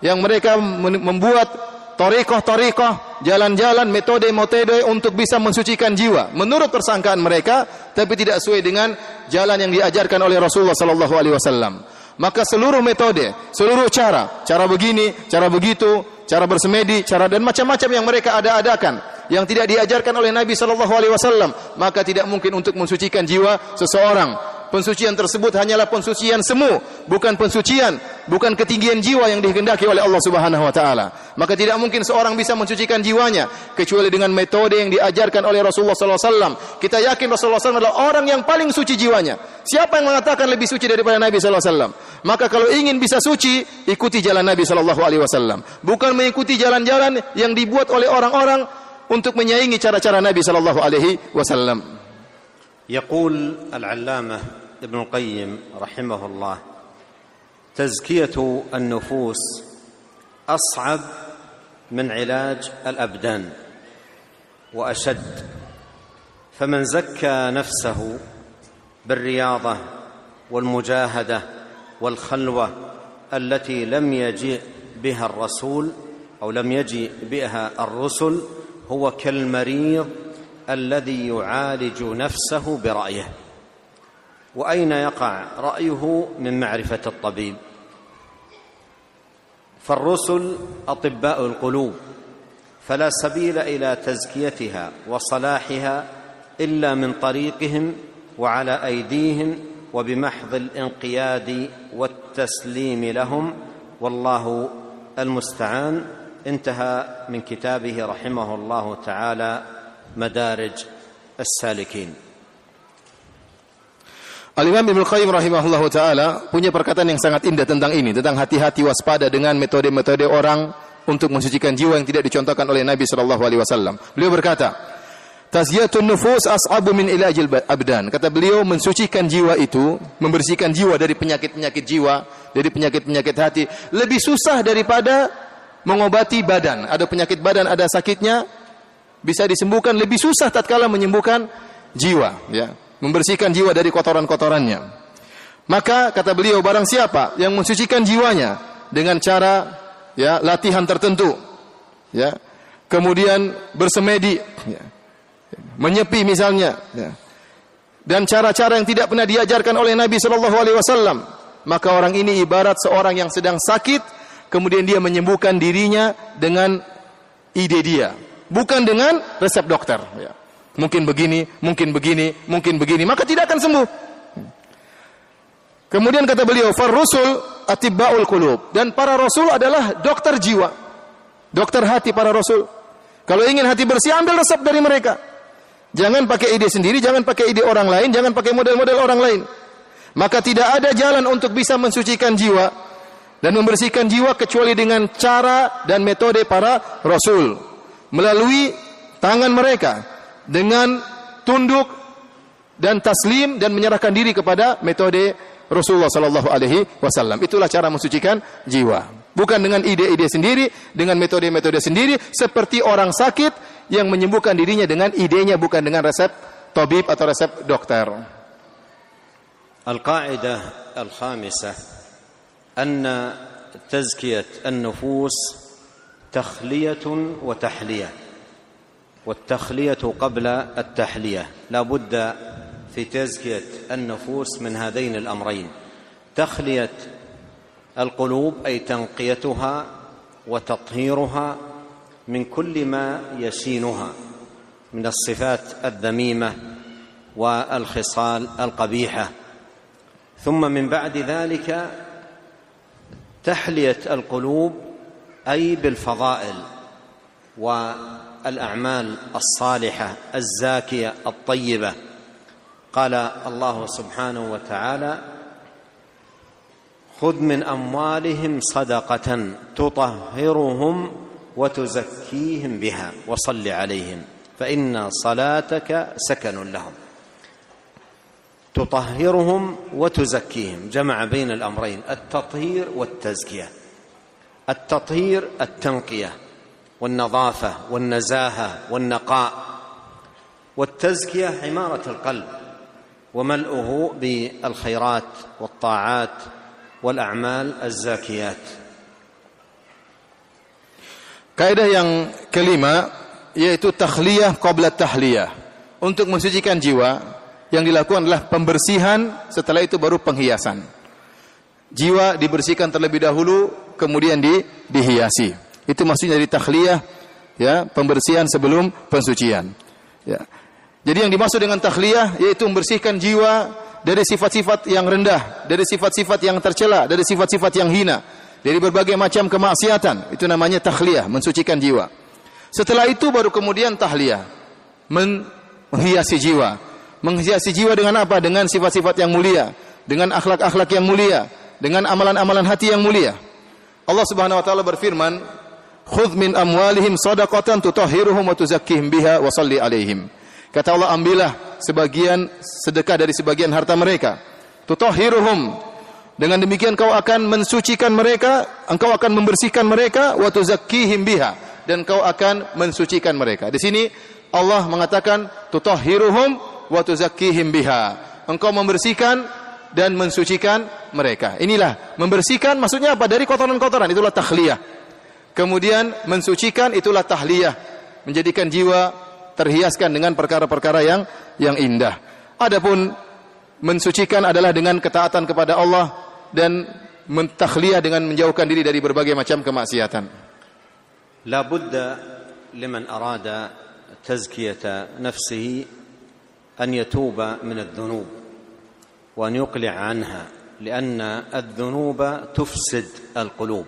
yang mereka membuat torikoh-torikoh, jalan-jalan, metode-metode untuk bisa mensucikan jiwa. Menurut persangkaan mereka, tapi tidak sesuai dengan jalan yang diajarkan oleh Rasulullah sallallahu alaihi wasallam. Maka seluruh metode, seluruh cara, cara begini, cara begitu, cara bersemedi, cara dan macam-macam yang mereka ada-adakan yang tidak diajarkan oleh Nabi sallallahu alaihi wasallam, maka tidak mungkin untuk mensucikan jiwa seseorang. Pensucian tersebut hanyalah pensucian semu, bukan pensucian, bukan ketinggian jiwa yang dikehendaki oleh Allah Subhanahu wa taala. Maka tidak mungkin seorang bisa mensucikan jiwanya kecuali dengan metode yang diajarkan oleh Rasulullah sallallahu alaihi wasallam. Kita yakin Rasulullah SAW adalah orang yang paling suci jiwanya. Siapa yang mengatakan lebih suci daripada Nabi sallallahu alaihi wasallam? Maka kalau ingin bisa suci, ikuti jalan Nabi sallallahu alaihi wasallam. Bukan mengikuti jalan-jalan yang dibuat oleh orang-orang untuk menyaingi cara-cara Nabi sallallahu alaihi wasallam. يقول العلامه ابن القيم رحمه الله تزكية النفوس أصعب من علاج الأبدان وأشد. فمن زكى نفسه بالرياضة والمجاهدة والخلوة التي لم يجيء بها الرسول أو لم يجيء بها الرسل هو كالمريض الذي يعالج نفسه برأيه. وأين يقع رأيه من معرفة الطبيب؟ فالرسل أطباء القلوب فلا سبيل إلى تزكيتها وصلاحها إلا من طريقهم وعلى أيديهم وبمحض الانقياد والتسليم لهم. والله المستعان. انتهى من كتابه رحمه الله تعالى مدارج السالكين. Al-Imam Ibnu Qayyim rahimahullahu taala punya perkataan yang sangat indah tentang ini, tentang hati-hati waspada dengan metode-metode orang untuk mensucikan jiwa yang tidak dicontohkan oleh Nabi wasallam. Beliau berkata, "Tazkiyatun nufus as'abu min ilajil abdan." Kata beliau, mensucikan jiwa itu, membersihkan jiwa dari penyakit-penyakit jiwa, dari penyakit-penyakit hati, lebih susah daripada mengobati badan. Ada penyakit badan, ada sakitnya, bisa disembuhkan lebih susah tatkala menyembuhkan jiwa, ya membersihkan jiwa dari kotoran-kotorannya. Maka kata beliau barang siapa yang mensucikan jiwanya dengan cara ya latihan tertentu ya kemudian bersemedi ya, menyepi misalnya ya, dan cara-cara yang tidak pernah diajarkan oleh Nabi Shallallahu alaihi wasallam maka orang ini ibarat seorang yang sedang sakit kemudian dia menyembuhkan dirinya dengan ide dia bukan dengan resep dokter ya. Mungkin begini, mungkin begini, mungkin begini, maka tidak akan sembuh. Kemudian kata beliau, "Far rusul atibbaul qulub." Dan para rasul adalah dokter jiwa. Dokter hati para rasul. Kalau ingin hati bersih, ambil resep dari mereka. Jangan pakai ide sendiri, jangan pakai ide orang lain, jangan pakai model-model orang lain. Maka tidak ada jalan untuk bisa mensucikan jiwa dan membersihkan jiwa kecuali dengan cara dan metode para rasul melalui tangan mereka dengan tunduk dan taslim dan menyerahkan diri kepada metode Rasulullah sallallahu alaihi wasallam. Itulah cara mensucikan jiwa. Bukan dengan ide-ide sendiri, dengan metode-metode sendiri seperti orang sakit yang menyembuhkan dirinya dengan idenya bukan dengan resep tabib atau resep dokter. Al-qa'idah al-khamisah tazkiyat an-nufus wa. والتخلية قبل التحلية. لا بد في تزكية النفوس من هذين الأمرين. تخلية القلوب أي تنقيتها وتطهيرها من كل ما يشينها من الصفات الذميمة والخصال القبيحة. ثم من بعد ذلك تحلية القلوب أي بالفضائل و الأعمال الصالحة الزاكية الطيبة. قال الله سبحانه وتعالى خذ من أموالهم صدقة تطهرهم وتزكيهم بها وصل عليهم فإن صلاتك سكن لهم. تطهرهم وتزكيهم. جمع بين الأمرين التطهير والتزكية. التطهير التنقية. والنظافه والنزاهه والنقاء والتزكيه عماره القلب وملؤه بالخيرات والطاعات والاعمال الزاكيات Kaidah yang kelima yaitu takhliyah qabla tahliyah. Untuk mensucikan jiwa yang dilakukan adalah pembersihan setelah itu baru penghiasan. Jiwa dibersihkan terlebih dahulu kemudian di, dihiasi. Itu maksudnya dari takhliyah ya, pembersihan sebelum pensucian. Ya. Jadi yang dimaksud dengan takhliyah yaitu membersihkan jiwa dari sifat-sifat yang rendah, dari sifat-sifat yang tercela, dari sifat-sifat yang hina, dari berbagai macam kemaksiatan. Itu namanya takhliyah, mensucikan jiwa. Setelah itu baru kemudian tahliyah, menghiasi jiwa. Menghiasi jiwa dengan apa? Dengan sifat-sifat yang mulia, dengan akhlak-akhlak yang mulia, dengan amalan-amalan hati yang mulia. Allah Subhanahu wa taala berfirman, "Khudh min amwalihim shadaqatan tutahhiruhum wa tuzakkihim biha wa salli alaihim." Kata Allah, ambillah sebagian sedekah dari sebagian harta mereka. Tutahhiruhum. Dengan demikian kau akan mensucikan mereka, engkau akan membersihkan mereka wa tuzakkihim biha dan kau akan mensucikan mereka. Di sini Allah mengatakan tutahhiruhum wa tuzakkihim biha. Engkau membersihkan dan mensucikan mereka. Inilah membersihkan maksudnya apa? Dari kotoran-kotoran itulah tahliyah. Kemudian mensucikan itulah tahliyah, menjadikan jiwa terhiaskan dengan perkara-perkara yang yang indah. Adapun mensucikan adalah dengan ketaatan kepada Allah dan mentakhliyah dengan menjauhkan diri dari berbagai macam kemaksiatan. لا بد لمن أراد تزكية نفسه أن يتوب من الذنوب وأن يقلع عنها لأن الذنوب تفسد القلوب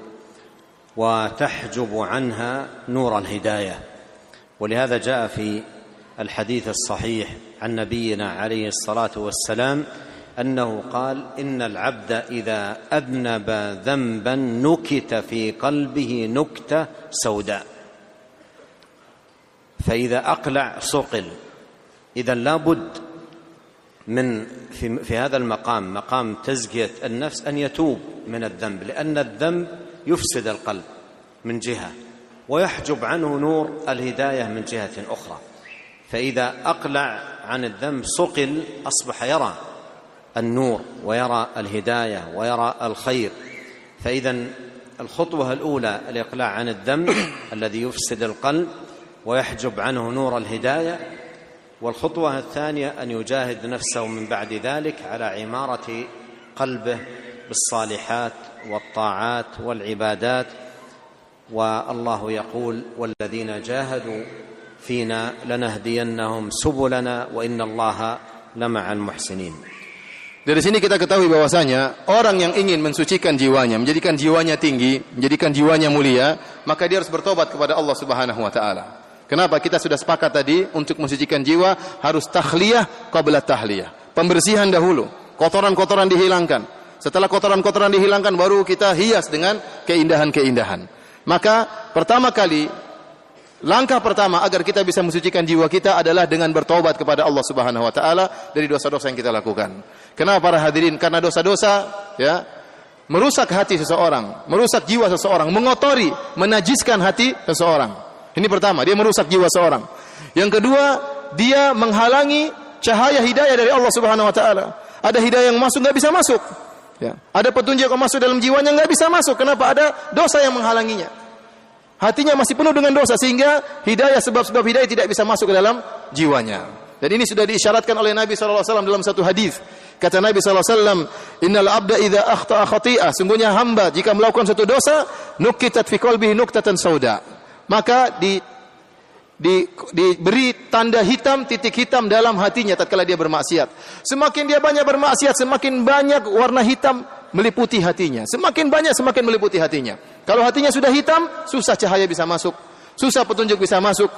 وتحجب عنها نور الهداية. ولهذا جاء في الحديث الصحيح عن نبينا عليه الصلاة والسلام أنه قال إن العبد إذا أذنب ذنبا نكت في قلبه نكتة سوداء. فإذا أقلع صقل إذا لابد من في, في هذا المقام مقام تزكية النفس أن يتوب من الذنب لأن الذنب يفسد القلب من جهة ويحجب عنه نور الهداية من جهة أخرى. فإذا أقلع عن الذنب صقل أصبح يرى النور ويرى الهداية ويرى الخير. فإذا الخطوة الأولى الإقلاع عن الذنب الذي يفسد القلب ويحجب عنه نور الهداية. والخطوة الثانية أن يجاهد نفسه من بعد ذلك على عمارة قلبه بالصالحات والطاعات والعبادات والله يقول والذين جاهدوا فينا لنهدينهم سبلنا وإن الله لمع المحسنين Dari sini kita ketahui bahwasanya orang yang ingin mensucikan jiwanya, menjadikan jiwanya tinggi, menjadikan jiwanya mulia, maka dia harus bertobat kepada Allah Subhanahu wa taala. Kenapa? Kita sudah sepakat tadi untuk mensucikan jiwa harus tahliyah qabla tahliyah. Pembersihan dahulu, kotoran-kotoran dihilangkan. Setelah kotoran-kotoran dihilangkan baru kita hias dengan keindahan-keindahan. Maka pertama kali Langkah pertama agar kita bisa mensucikan jiwa kita adalah dengan bertobat kepada Allah Subhanahu wa taala dari dosa-dosa yang kita lakukan. Kenapa para hadirin? Karena dosa-dosa ya merusak hati seseorang, merusak jiwa seseorang, mengotori, menajiskan hati seseorang. Ini pertama, dia merusak jiwa seseorang. Yang kedua, dia menghalangi cahaya hidayah dari Allah Subhanahu wa taala. Ada hidayah yang masuk nggak bisa masuk. Ya. Ada petunjuk yang masuk dalam jiwanya nggak bisa masuk. Kenapa? Ada dosa yang menghalanginya. Hatinya masih penuh dengan dosa sehingga hidayah sebab-sebab hidayah tidak bisa masuk ke dalam jiwanya. Dan ini sudah diisyaratkan oleh Nabi SAW dalam satu hadis. Kata Nabi SAW, Innal abda idha akhta'a khati'ah. Sungguhnya hamba jika melakukan satu dosa, nukitat fi qalbihi nuktatan sauda. Maka di, di, diberi tanda hitam, titik hitam dalam hatinya tatkala dia bermaksiat. Semakin dia banyak bermaksiat, semakin banyak warna hitam meliputi hatinya. Semakin banyak semakin meliputi hatinya. Kalau hatinya sudah hitam, susah cahaya bisa masuk, susah petunjuk bisa masuk.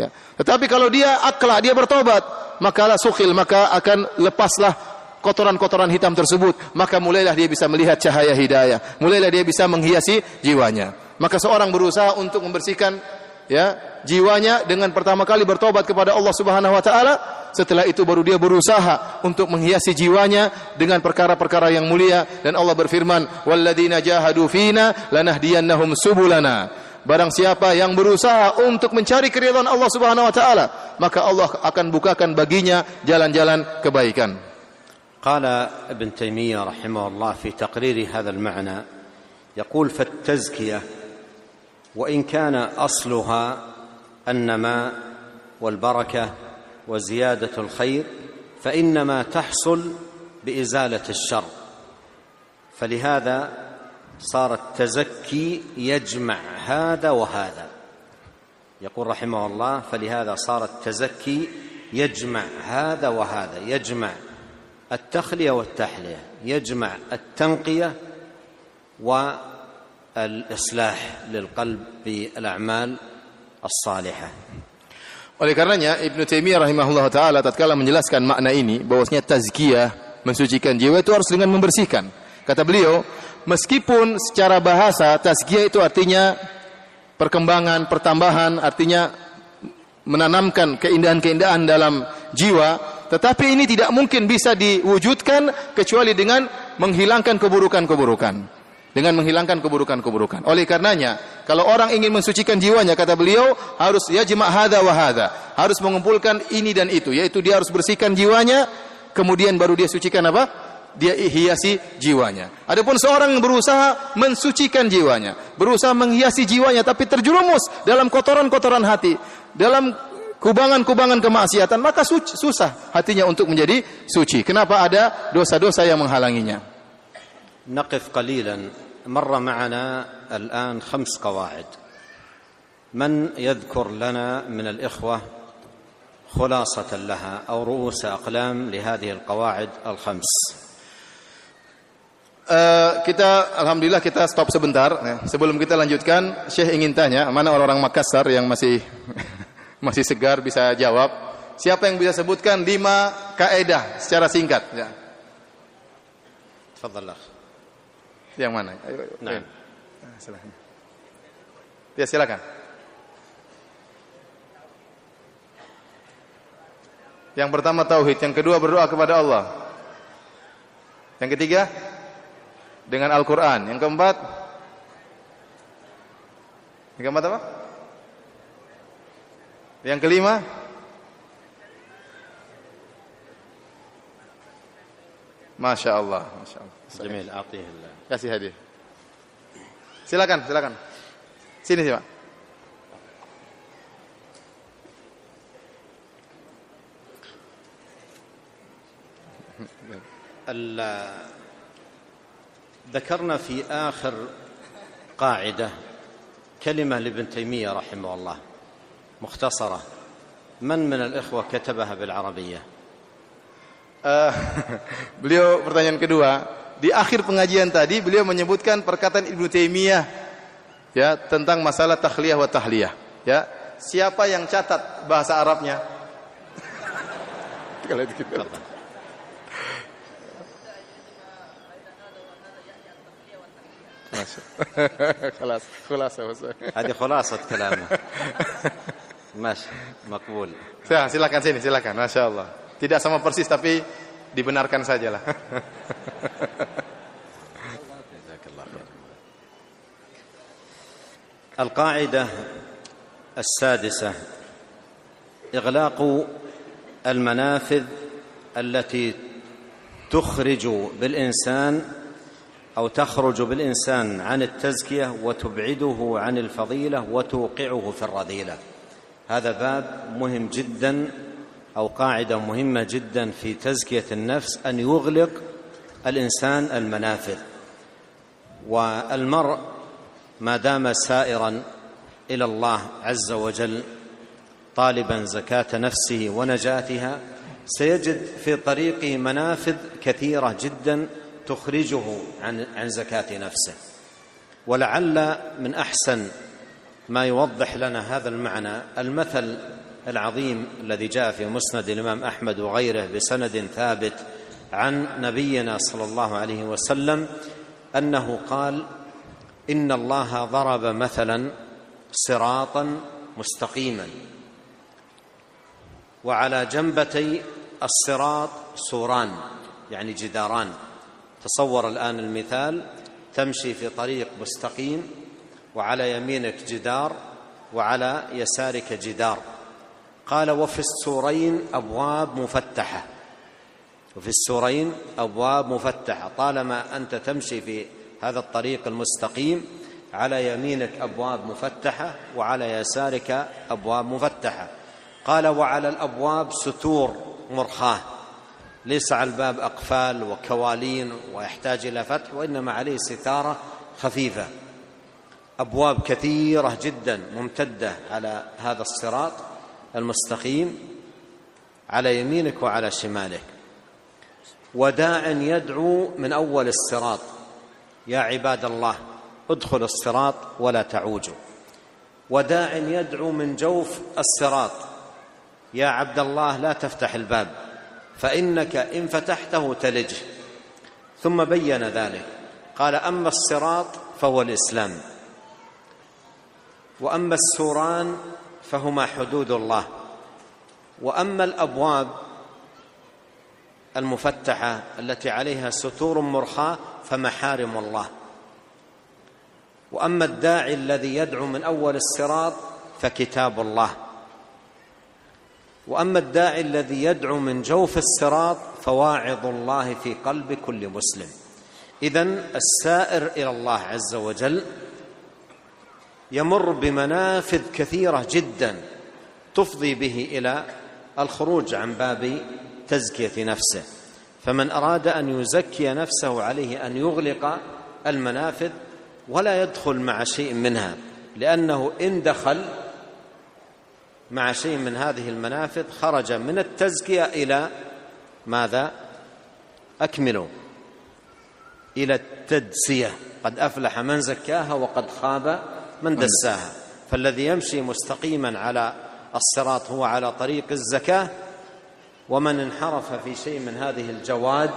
Ya. Tetapi kalau dia akla, dia bertobat, maka lah sukhil, maka akan lepaslah kotoran-kotoran hitam tersebut. Maka mulailah dia bisa melihat cahaya hidayah. Mulailah dia bisa menghiasi jiwanya. Maka seorang berusaha untuk membersihkan ya jiwanya dengan pertama kali bertobat kepada Allah Subhanahu wa taala setelah itu baru dia berusaha untuk menghiasi jiwanya dengan perkara-perkara yang mulia dan Allah berfirman walladzina jahadu fina lanahdiyannahum subulana barang siapa yang berusaha untuk mencari keridhaan Allah Subhanahu wa taala maka Allah akan bukakan baginya jalan-jalan kebaikan قال ابن تيميه رحمه الله في تقرير هذا المعنى يقول فالتزكيه وان كان اصلها النماء والبركة وزيادة الخير فإنما تحصل بإزالة الشر. فلهذا صار التزكي يجمع هذا وهذا. يقول رحمه الله فلهذا صار التزكي يجمع هذا وهذا يجمع التخلية والتحلية يجمع التنقية والإصلاح للقلب بالأعمال as-salihah. Oleh karenanya Ibnu Taimiyah rahimahullah taala tatkala menjelaskan makna ini bahwasanya tazkiyah mensucikan jiwa itu harus dengan membersihkan. Kata beliau, meskipun secara bahasa tazkiyah itu artinya perkembangan, pertambahan, artinya menanamkan keindahan-keindahan dalam jiwa, tetapi ini tidak mungkin bisa diwujudkan kecuali dengan menghilangkan keburukan-keburukan dengan menghilangkan keburukan-keburukan. Oleh karenanya, kalau orang ingin mensucikan jiwanya, kata beliau, harus ya jema' hadza wa. Harus mengumpulkan ini dan itu, yaitu dia harus bersihkan jiwanya, kemudian baru dia sucikan apa? Dia hiasi jiwanya. Adapun seorang berusaha mensucikan jiwanya, berusaha menghiasi jiwanya tapi terjerumus dalam kotoran-kotoran hati, dalam kubangan-kubangan kemaksiatan, maka susah hatinya untuk menjadi suci. Kenapa ada dosa-dosa yang menghalanginya? نقف قليلا مر معنا الان خمس قواعد من يذكر لنا من الاخوه خلاصه لها او رؤوس اقلام لهذه القواعد الخمس Uh, kita alhamdulillah kita stop sebentar. Ya. Sebelum kita lanjutkan, Syekh ingin tanya, mana orang-orang Makassar yang masih masih segar bisa jawab? Siapa yang bisa sebutkan lima kaedah secara singkat? Ya. تفضل الاخ Yang mana? Nah. Ah, Silahkan. Ya silakan. Yang pertama tauhid, yang kedua berdoa kepada Allah. Yang ketiga dengan Al-Qur'an, yang keempat Yang keempat apa? Yang kelima Masya Allah, Masya Allah. Jamil, atihillah. Kasih hadiah. Silakan, silakan. Sini sih, Pak. ذكرنا في آخر قاعدة كلمة لابن تيمية رحمه الله مختصرة من من الإخوة كتبها بالعربية Eh, beliau pertanyaan kedua, di akhir pengajian tadi beliau menyebutkan perkataan Ibnu Taimiyah ya tentang masalah takhliyah wa tahliyah. Ya, siapa yang catat bahasa Arabnya? Kalau itu kita. خلاص خلاص هذه خلاصه كلامه ماشي مقبول Ya, silakan sini, silakan. Masya Allah. Tidak sama persis tapi dibenarkan sajalah. جزاك الله خير. القاعدة السادسة إغلاق المنافذ التي تخرج بالإنسان أو تخرج بالإنسان عن التزكية وتبعده عن الفضيلة وتوقعه في الرذيلة. هذا باب مهم جدا أو قاعدة مهمة جدا في تزكية النفس أن يغلق الإنسان المنافذ والمرء ما دام سائرا إلى الله عز وجل طالبا زكاة نفسه ونجاتها سيجد في طريقه منافذ كثيرة جدا تخرجه عن عن زكاة نفسه. ولعل من أحسن ما يوضح لنا هذا المعنى المثل العظيم الذي جاء في مسند الإمام أحمد وغيره بسند ثابت عن نبينا صلى الله عليه وسلم أنه قال إن الله ضرب مثلا صراطا مستقيما وعلى جنبتي الصراط سوران يعني جداران. تصور الآن المثال تمشي في طريق مستقيم وعلى يمينك جدار وعلى يسارك جدار. قال وفي السورين أبواب مفتحة. وفي السورين أبواب مفتحة. طالما أنت تمشي في هذا الطريق المستقيم على يمينك أبواب مفتحة وعلى يسارك أبواب مفتحة. قال وعلى الأبواب ستور مرخاة. ليس على الباب أقفال وكوالين ويحتاج إلى فتح وإنما عليه ستارة خفيفة. أبواب كثيرة جدا ممتدة على هذا الصراط المستقيم على يمينك وعلى شمالك. وداع يدعو من أول الصراط. يا عباد الله ادخلوا الصراط ولا تعوجوا. وداع يدعو من جوف الصراط. يا عبد الله لا تفتح الباب فإنك إن فتحته تلج. ثم بين ذلك قال أما الصراط فهو الإسلام. وأما السوران فهما حدود الله. وأما الأبواب المفتحة التي عليها ستور مرخاة فمحارم الله. وأما الداعي الذي يدعو من أول الصراط فكتاب الله. وأما الداعي الذي يدعو من جوف الصراط فواعظ الله في قلب كل مسلم. إذن السائر إلى الله عز وجل يمر بمنافذ كثيرة جدا تفضي به إلى الخروج عن باب تزكية نفسه. فمن أراد أن يزكي نفسه عليه أن يغلق المنافذ ولا يدخل مع شيء منها لأنه إن دخل مع شيء من هذه المنافذ خرج من التزكية إلى ماذا؟ اكملوا إلى التدسية. قد أفلح من زكاها وقد خاب من دساها. فالذي يمشي مستقيما على الصراط هو على طريق الزكاة ومن انحرف في شيء من هذه الجواد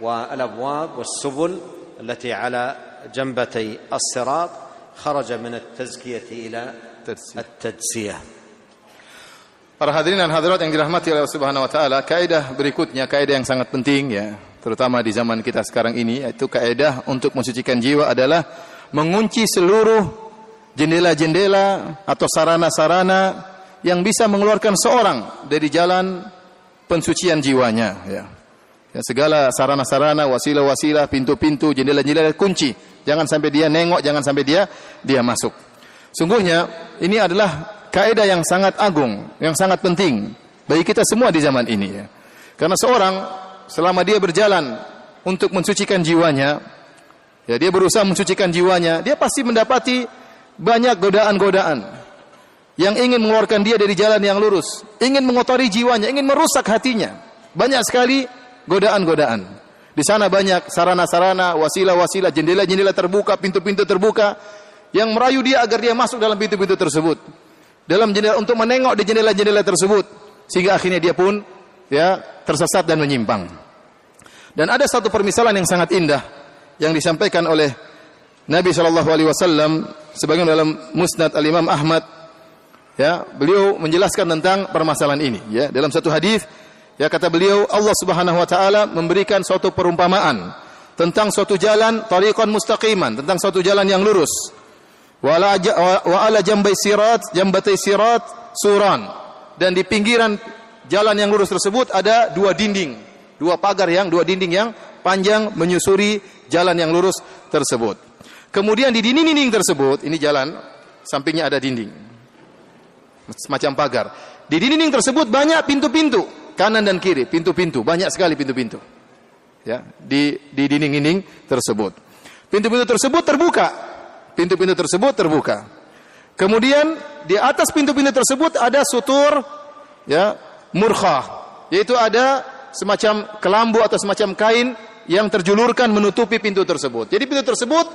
والابواب والسبل التي على جنبتي الصراط خرج من التزكيه الى التدسيه Para hadirin dan hadirat yang dirahmati oleh Allah Subhanahu wa taala, kaidah berikutnya kaidah yang sangat penting ya, terutama di zaman kita sekarang ini yaitu kaidah untuk mensucikan jiwa adalah mengunci seluruh jendela-jendela atau sarana-sarana yang bisa mengeluarkan seorang dari jalan pensucian jiwanya ya. Ya, segala sarana-sarana, wasilah-wasilah, pintu-pintu, jendela-jendela kunci. Jangan sampai dia nengok, jangan sampai dia dia masuk. Sungguhnya ini adalah kaidah yang sangat agung, yang sangat penting bagi kita semua di zaman ini ya. Karena seorang selama dia berjalan untuk mensucikan jiwanya, ya dia berusaha mensucikan jiwanya, dia pasti mendapati banyak godaan-godaan yang ingin mengeluarkan dia dari jalan yang lurus, ingin mengotori jiwanya, ingin merusak hatinya. Banyak sekali godaan-godaan. Di sana banyak sarana-sarana, wasilah-wasilah, jendela-jendela terbuka, pintu-pintu terbuka yang merayu dia agar dia masuk dalam pintu-pintu tersebut. Dalam jendela untuk menengok di jendela-jendela tersebut sehingga akhirnya dia pun ya tersesat dan menyimpang. Dan ada satu permisalan yang sangat indah yang disampaikan oleh Nabi Shallallahu alaihi wasallam sebagian dalam Musnad Al-Imam Ahmad ya, beliau menjelaskan tentang permasalahan ini ya. Dalam satu hadis Ya kata beliau Allah Subhanahu wa taala memberikan suatu perumpamaan tentang suatu jalan tariqan mustaqiman, tentang suatu jalan yang lurus. Wa ala jambai sirat, jambatai sirat suran. Dan di pinggiran jalan yang lurus tersebut ada dua dinding, dua pagar yang dua dinding yang panjang menyusuri jalan yang lurus tersebut. Kemudian di dinding-dinding tersebut, ini jalan, sampingnya ada dinding. Semacam pagar. Di dinding tersebut banyak pintu-pintu kanan dan kiri, pintu-pintu, banyak sekali pintu-pintu. Ya, di di dinding-dinding tersebut. Pintu-pintu tersebut terbuka. Pintu-pintu tersebut terbuka. Kemudian di atas pintu-pintu tersebut ada sutur ya, murkhah, yaitu ada semacam kelambu atau semacam kain yang terjulurkan menutupi pintu tersebut. Jadi pintu tersebut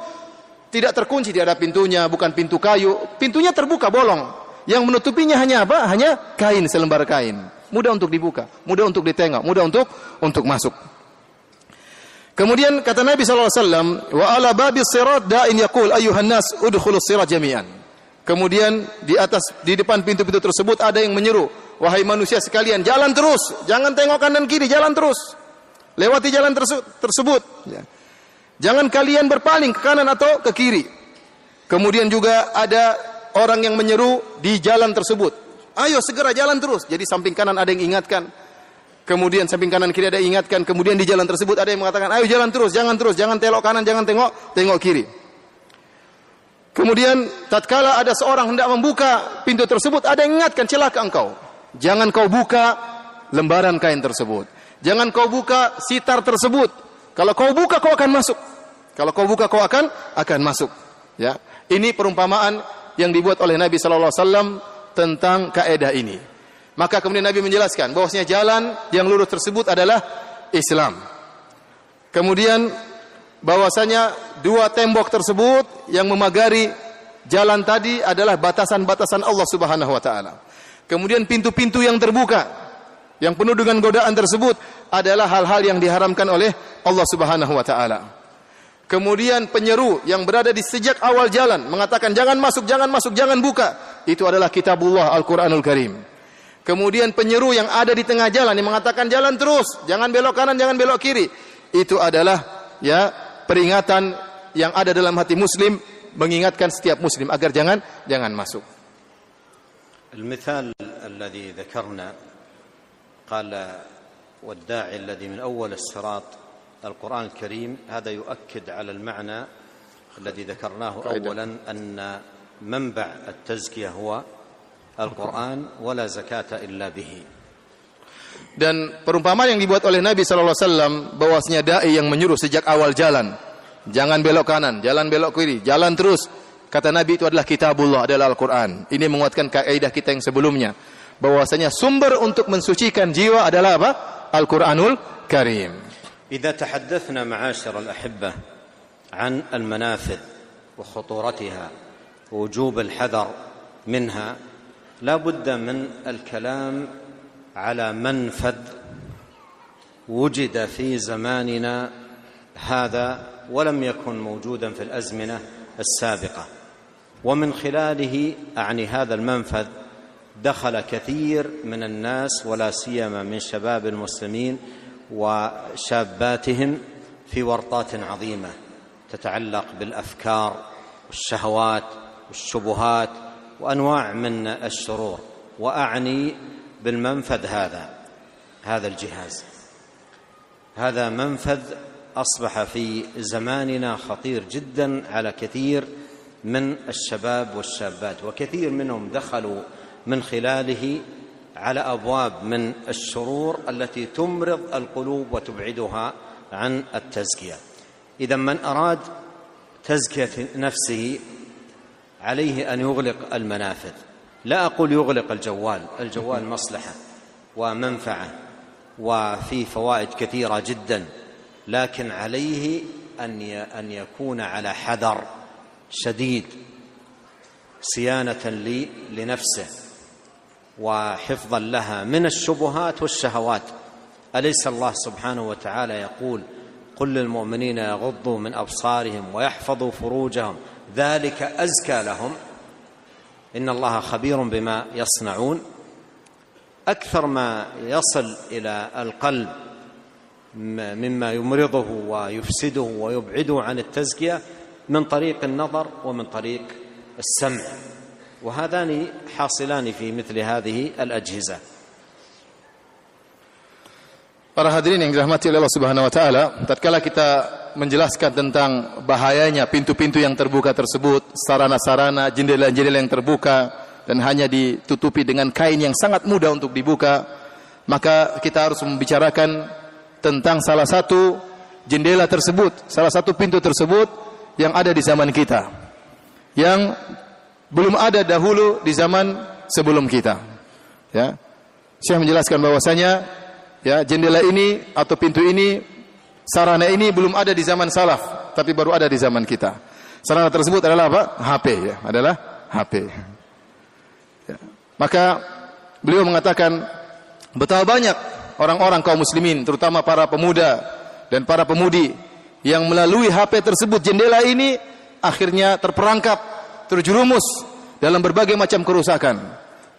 tidak terkunci, tidak ada pintunya, bukan pintu kayu. Pintunya terbuka bolong. Yang menutupinya hanya apa? Hanya kain, selembar kain mudah untuk dibuka, mudah untuk ditengok, mudah untuk untuk masuk. Kemudian kata Nabi SAW, wa ala babi sirat da'in yaqul ayuhan nas udkhulus sirat jami'an. Kemudian di atas di depan pintu-pintu tersebut ada yang menyeru, wahai manusia sekalian, jalan terus, jangan tengok kanan kiri, jalan terus. Lewati jalan tersebut. Ya. Jangan kalian berpaling ke kanan atau ke kiri. Kemudian juga ada orang yang menyeru di jalan tersebut. Ayo segera jalan terus. Jadi samping kanan ada yang ingatkan. Kemudian samping kanan kiri ada yang ingatkan. Kemudian di jalan tersebut ada yang mengatakan, ayo jalan terus, jangan terus, jangan telok kanan, jangan tengok, tengok kiri. Kemudian tatkala ada seorang hendak membuka pintu tersebut, ada yang ingatkan celaka engkau. Jangan kau buka lembaran kain tersebut. Jangan kau buka sitar tersebut. Kalau kau buka kau akan masuk. Kalau kau buka kau akan akan masuk. Ya. Ini perumpamaan yang dibuat oleh Nabi sallallahu alaihi wasallam tentang kaidah ini. Maka kemudian Nabi menjelaskan bahwasanya jalan yang lurus tersebut adalah Islam. Kemudian bahwasanya dua tembok tersebut yang memagari jalan tadi adalah batasan-batasan Allah Subhanahu wa taala. Kemudian pintu-pintu yang terbuka yang penuh dengan godaan tersebut adalah hal-hal yang diharamkan oleh Allah Subhanahu wa taala. Kemudian penyeru yang berada di sejak awal jalan mengatakan jangan masuk, jangan masuk, jangan buka. Itu adalah kitabullah Al-Qur'anul Karim. Kemudian penyeru yang ada di tengah jalan yang mengatakan jalan terus, jangan belok kanan, jangan belok kiri. Itu adalah ya peringatan yang ada dalam hati muslim mengingatkan setiap muslim agar jangan jangan masuk. المثال الذي ذكرنا قال والداعي الذي من اول الصراط القران الكريم هذا يؤكد على المعنى الذي ذكرناه قاعدة. اولا ان منبع التزكيه هو القران ولا زكاه الا به Dan perumpamaan yang dibuat oleh Nabi sallallahu alaihi wasallam bahwasanya dai yang menyuruh sejak awal jalan, jangan belok kanan, jalan belok kiri, jalan terus. Kata Nabi itu adalah kitabullah, adalah Al-Qur'an. Ini menguatkan kaidah kita yang sebelumnya bahwasanya sumber untuk mensucikan jiwa adalah apa? Al-Qur'anul Karim. إذا تحدثنا معاشر الأحبة عن المنافذ وخطورتها ووجوب الحذر منها لا بد من الكلام على منفذ وجد في زماننا هذا ولم يكن موجودا في الأزمنة السابقة. ومن خلاله أعني هذا المنفذ دخل كثير من الناس ولا سيما من شباب المسلمين وشاباتهم في ورطات عظيمة تتعلق بالأفكار والشهوات والشبهات وأنواع من الشرور وأعني بالمنفذ هذا هذا الجهاز. هذا منفذ أصبح في زماننا خطير جدا على كثير من الشباب والشابات وكثير منهم دخلوا من خلاله على أبواب من الشرور التي تمرض القلوب وتبعدها عن التزكية. إذا من أراد تزكية نفسه عليه أن يغلق المنافذ. لا أقول يغلق الجوال الجوال مصلحة ومنفعة وفي فوائد كثيرة جدا لكن عليه أن أن يكون على حذر شديد صيانة لنفسه. وحفظا لها من الشبهات والشهوات. أليس الله سبحانه وتعالى يقول قل للمؤمنين يغضوا من أبصارهم ويحفظوا فروجهم ذلك أزكى لهم؟ إن الله خبير بما يصنعون. أكثر ما يصل إلى القلب مما يمرضه ويفسده ويبعده عن التزكية من طريق النظر ومن طريق السمع. وهذان حاصلان في مثل هذه الاجهزه Para hadirin yang dirahmati oleh Allah Subhanahu wa taala, tatkala kita menjelaskan tentang bahayanya pintu-pintu yang terbuka tersebut, sarana-sarana, jendela-jendela yang terbuka dan hanya ditutupi dengan kain yang sangat mudah untuk dibuka, maka kita harus membicarakan tentang salah satu jendela tersebut, salah satu pintu tersebut yang ada di zaman kita. Yang belum ada dahulu di zaman sebelum kita. Ya. Saya menjelaskan bahwasanya ya jendela ini atau pintu ini sarana ini belum ada di zaman salaf tapi baru ada di zaman kita sarana tersebut adalah apa HP ya adalah HP ya. maka beliau mengatakan betapa banyak orang-orang kaum muslimin terutama para pemuda dan para pemudi yang melalui HP tersebut jendela ini akhirnya terperangkap terjerumus dalam berbagai macam kerusakan.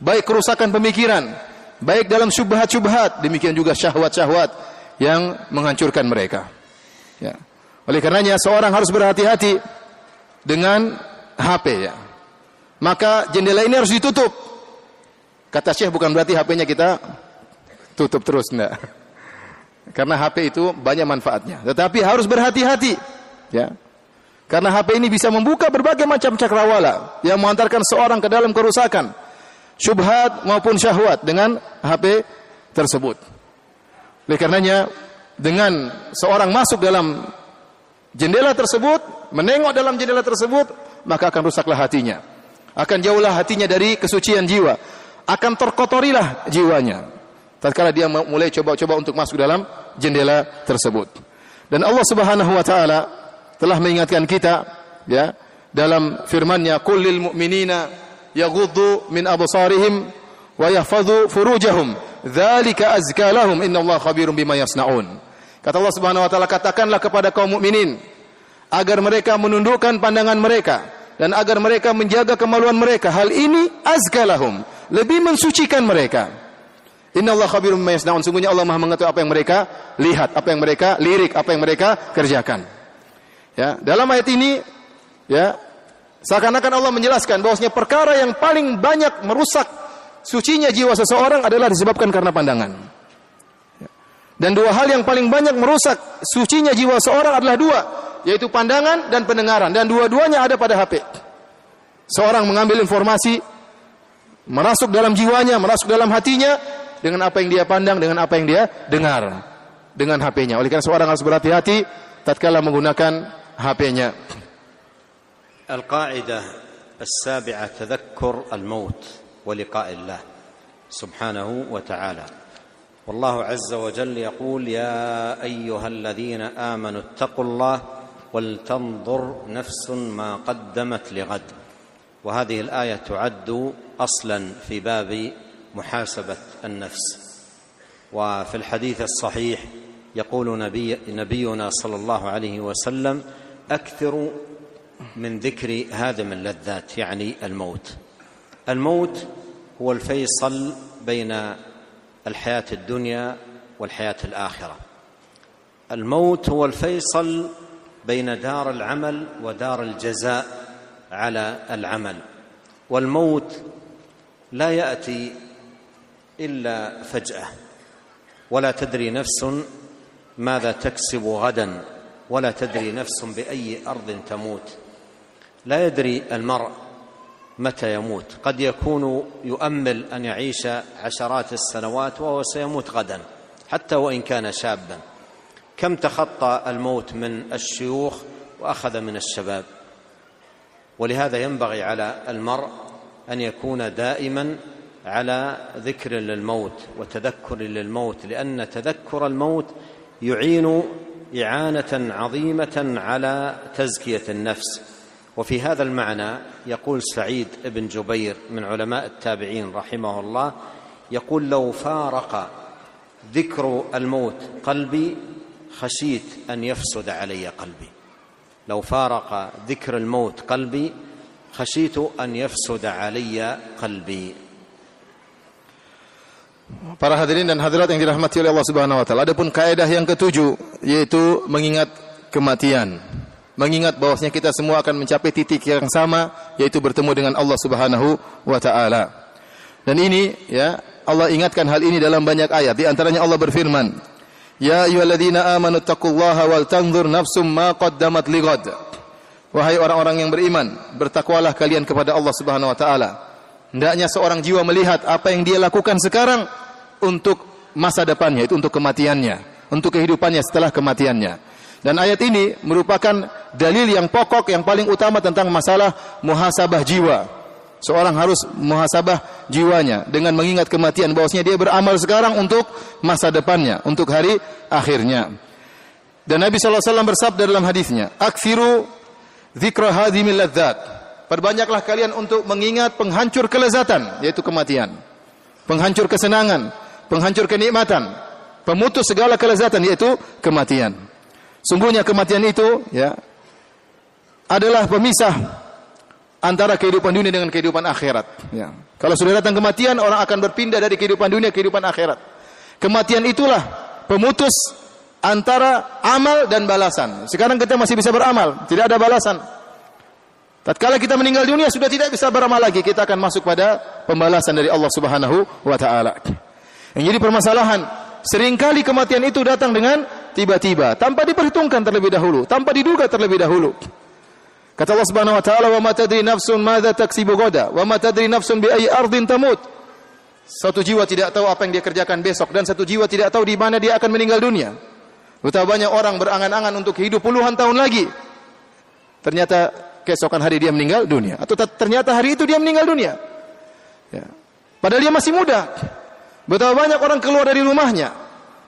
Baik kerusakan pemikiran baik dalam syubhat-syubhat demikian juga syahwat-syahwat yang menghancurkan mereka. Ya. Oleh karenanya seorang harus berhati-hati dengan HP ya. Maka jendela ini harus ditutup. Kata Syekh bukan berarti HP-nya kita tutup terus enggak. Karena HP itu banyak manfaatnya. Tetapi harus berhati-hati ya Karena HP ini bisa membuka berbagai macam cakrawala yang mengantarkan seorang ke dalam kerusakan, syubhat maupun syahwat dengan HP tersebut. Oleh karenanya dengan seorang masuk dalam jendela tersebut, menengok dalam jendela tersebut, maka akan rusaklah hatinya. Akan jauhlah hatinya dari kesucian jiwa. Akan terkotorilah jiwanya. Tatkala dia mulai coba-coba untuk masuk dalam jendela tersebut. Dan Allah Subhanahu wa taala telah mengingatkan kita ya dalam firman-Nya qul lil mu'minina yaghuddu min absarihim wa yahfazu furujahum dzalika azka lahum innallaha khabirum bima yasnaun. Kata Allah Subhanahu wa taala katakanlah kepada kaum mukminin agar mereka menundukkan pandangan mereka dan agar mereka menjaga kemaluan mereka hal ini azka lahum lebih mensucikan mereka. Innallaha khabirum bima yasnaun sungguhnya Allah Maha mengetahui apa yang mereka lihat apa yang mereka lirik apa yang mereka kerjakan Ya, dalam ayat ini ya seakan-akan Allah menjelaskan bahwasanya perkara yang paling banyak merusak sucinya jiwa seseorang adalah disebabkan karena pandangan. Ya. Dan dua hal yang paling banyak merusak sucinya jiwa seorang adalah dua, yaitu pandangan dan pendengaran dan dua-duanya ada pada HP. Seorang mengambil informasi merasuk dalam jiwanya, merasuk dalam hatinya dengan apa yang dia pandang, dengan apa yang dia dengar dengan HP-nya. Oleh karena seorang harus berhati-hati tatkala menggunakan HP-nya. القاعدة السابعة تذكر الموت ولقاء الله سبحانه وتعالى. والله عز وجل يقول يا أيها الذين آمنوا اتقوا الله ولتنظر نفس ما قدمت لغد. وهذه الآية تعد أصلا في باب محاسبة النفس. وفي الحديث الصحيح يقول نبي نبينا صلى الله عليه وسلم أكثر من ذكر هادم اللذات يعني الموت. الموت هو الفيصل بين الحياة الدنيا والحياة الآخرة. الموت هو الفيصل بين دار العمل ودار الجزاء على العمل. والموت لا يأتي إلا فجأة. ولا تدري نفس ماذا تكسب غدا. ولا تدري نفس بأي أرض تموت. لا يدري المرء متى يموت. قد يكون يؤمل أن يعيش عشرات السنوات وهو سيموت غدا حتى وإن كان شابا. كم تخطى الموت من الشيوخ وأخذ من الشباب؟ ولهذا ينبغي على المرء أن يكون دائما على ذكر للموت وتذكر للموت لأن تذكر الموت يعين إعانة عظيمة على تزكية النفس. وفي هذا المعنى يقول سعيد بن جبير من علماء التابعين رحمه الله يقول لو فارق ذكر الموت قلبي خشيت أن يفسد علي قلبي. لو فارق ذكر الموت قلبي خشيت أن يفسد علي قلبي. Para hadirin dan hadirat yang dirahmati oleh Allah Subhanahu wa taala. Adapun kaidah yang ketujuh yaitu mengingat kematian. Mengingat bahwasanya kita semua akan mencapai titik yang sama yaitu bertemu dengan Allah Subhanahu wa taala. Dan ini ya Allah ingatkan hal ini dalam banyak ayat. Di antaranya Allah berfirman, "Ya ayyuhalladzina amanu taqullaha wal tanzur nafsum ma qaddamat lighad." Wahai orang-orang yang beriman, bertakwalah kalian kepada Allah Subhanahu wa taala Hendaknya seorang jiwa melihat apa yang dia lakukan sekarang untuk masa depannya, itu untuk kematiannya, untuk kehidupannya setelah kematiannya. Dan ayat ini merupakan dalil yang pokok yang paling utama tentang masalah muhasabah jiwa. Seorang harus muhasabah jiwanya dengan mengingat kematian bahwasanya dia beramal sekarang untuk masa depannya, untuk hari akhirnya. Dan Nabi SAW bersabda dalam hadisnya, "Aktsiru dzikra hadhimil ladzat." Perbanyaklah kalian untuk mengingat penghancur kelezatan, yaitu kematian. Penghancur kesenangan, penghancur kenikmatan, pemutus segala kelezatan yaitu kematian. Sungguhnya kematian itu ya adalah pemisah antara kehidupan dunia dengan kehidupan akhirat. Ya. Kalau sudah datang kematian, orang akan berpindah dari kehidupan dunia ke kehidupan akhirat. Kematian itulah pemutus antara amal dan balasan. Sekarang kita masih bisa beramal, tidak ada balasan. Tatkala kita meninggal dunia sudah tidak bisa beramal lagi, kita akan masuk pada pembalasan dari Allah Subhanahu wa taala. Yang jadi permasalahan, sering kali kematian itu datang dengan tiba-tiba, tanpa diperhitungkan terlebih dahulu, tanpa diduga terlebih dahulu. Kata Allah Subhanahu wa taala, "Wa ma tadri nafsun madza taksibu ghadan, wa ma tadri nafsun bi ayyi ardin tamut." Satu jiwa tidak tahu apa yang dia kerjakan besok dan satu jiwa tidak tahu di mana dia akan meninggal dunia. Betapa banyak orang berangan-angan untuk hidup puluhan tahun lagi. Ternyata keesokan hari dia meninggal dunia atau ternyata hari itu dia meninggal dunia. Ya. Padahal dia masih muda. Betapa banyak orang keluar dari rumahnya.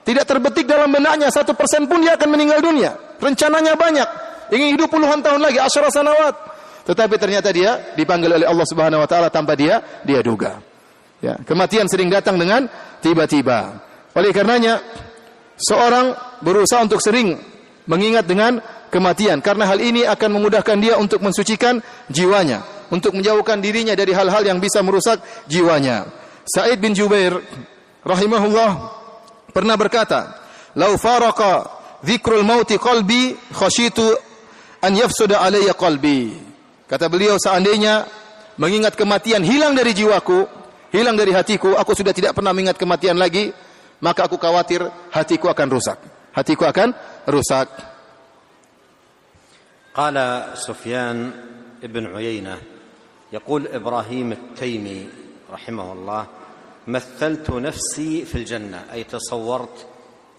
Tidak terbetik dalam benaknya satu persen pun dia akan meninggal dunia. Rencananya banyak ingin hidup puluhan tahun lagi, asyara sanawat. Tetapi ternyata dia dipanggil oleh Allah Subhanahu wa taala tanpa dia dia duga. Ya, kematian sering datang dengan tiba-tiba. Oleh karenanya seorang berusaha untuk sering mengingat dengan kematian karena hal ini akan memudahkan dia untuk mensucikan jiwanya, untuk menjauhkan dirinya dari hal-hal yang bisa merusak jiwanya. Sa'id bin Jubair rahimahullah pernah berkata, "Lau faraka dzikrul mauti qalbi khasyitu an yafsuda alayya qalbi. Kata beliau seandainya mengingat kematian hilang dari jiwaku, hilang dari hatiku, aku sudah tidak pernah mengingat kematian lagi, maka aku khawatir hatiku akan rusak. Hatiku akan rusak. قال سفيان بن عيينة يقول إبراهيم التيمي رحمه الله مثلت نفسي في الجنة أي تصورت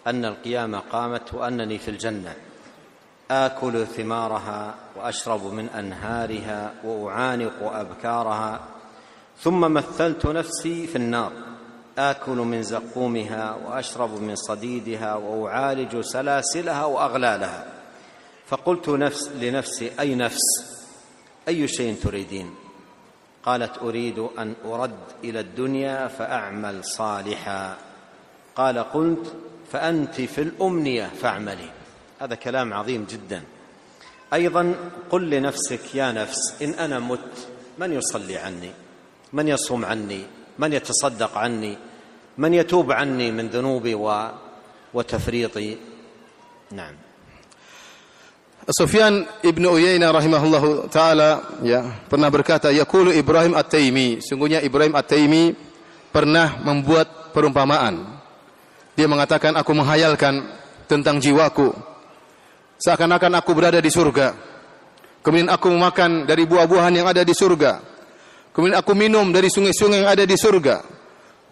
أن القيامة قامت وأنني في الجنة. آكل ثمارها وأشرب من أنهارها وأعانق أبكارها ثم مثلت نفسي في النار. آكل من زقومها وأشرب من صديدها وأعالج سلاسلها وأغلالها. فقلت نفس لنفسي أي نفس؟ أي شيء تريدين؟ قالت أريد أن أرد إلى الدنيا فأعمل صالحا. قال قلت فأنت في الأمنية فاعملي. هذا كلام عظيم جدا. أيضا قل لنفسك يا نفس إن أنا مت من يصلي عني؟ من يصوم عني؟ من يتصدق عني؟ من يتوب عني من ذنوبي و وتفريطي؟ نعم. Sufyan ibnu Uyainah rahimahullahu taala ya pernah berkata yaqulu Ibrahim At-Taimi sungguhnya Ibrahim At-Taimi pernah membuat perumpamaan dia mengatakan aku menghayalkan tentang jiwaku seakan-akan aku berada di surga. Kemudian aku memakan dari buah-buahan yang ada di surga. Kemudian aku minum dari sungai-sungai yang ada di surga.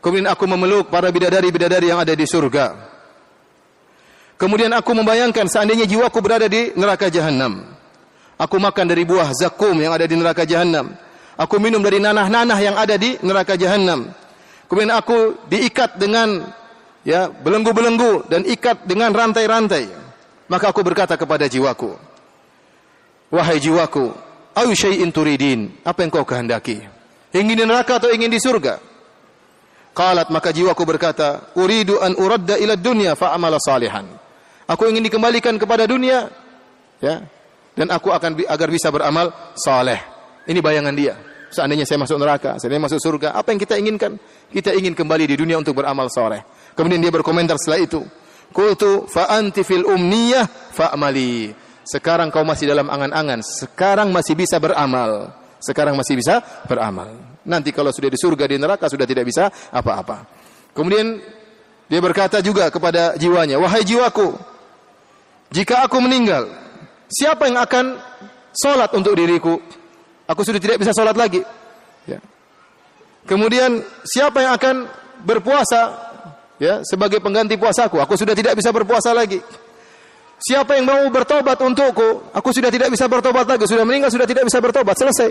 Kemudian aku memeluk para bidadari-bidadari yang ada di surga. Kemudian aku membayangkan seandainya jiwaku berada di neraka jahanam. Aku makan dari buah zakum yang ada di neraka jahanam. Aku minum dari nanah-nanah yang ada di neraka jahanam. Kemudian aku diikat dengan ya belenggu-belenggu dan ikat dengan rantai-rantai. Maka aku berkata kepada jiwaku, Wahai jiwaku, ayu syai'in turidin, apa yang kau kehendaki? Ingin di neraka atau ingin di surga? Qalat maka jiwaku berkata, uridu an uradda ila dunya fa amala salihan. Aku ingin dikembalikan kepada dunia, ya, dan aku akan agar bisa beramal saleh. Ini bayangan dia. Seandainya saya masuk neraka, seandainya masuk surga, apa yang kita inginkan? Kita ingin kembali di dunia untuk beramal saleh. Kemudian dia berkomentar setelah itu, Qultu fa anti fil umniyah fa'mali. Sekarang kau masih dalam angan-angan, sekarang masih bisa beramal. Sekarang masih bisa beramal. Nanti kalau sudah di surga di neraka sudah tidak bisa apa-apa. Kemudian dia berkata juga kepada jiwanya, "Wahai jiwaku, jika aku meninggal, siapa yang akan salat untuk diriku? Aku sudah tidak bisa salat lagi." Ya. Kemudian siapa yang akan berpuasa ya sebagai pengganti puasaku. Aku sudah tidak bisa berpuasa lagi. Siapa yang mau bertobat untukku? Aku sudah tidak bisa bertobat lagi. Sudah meninggal sudah tidak bisa bertobat. Selesai.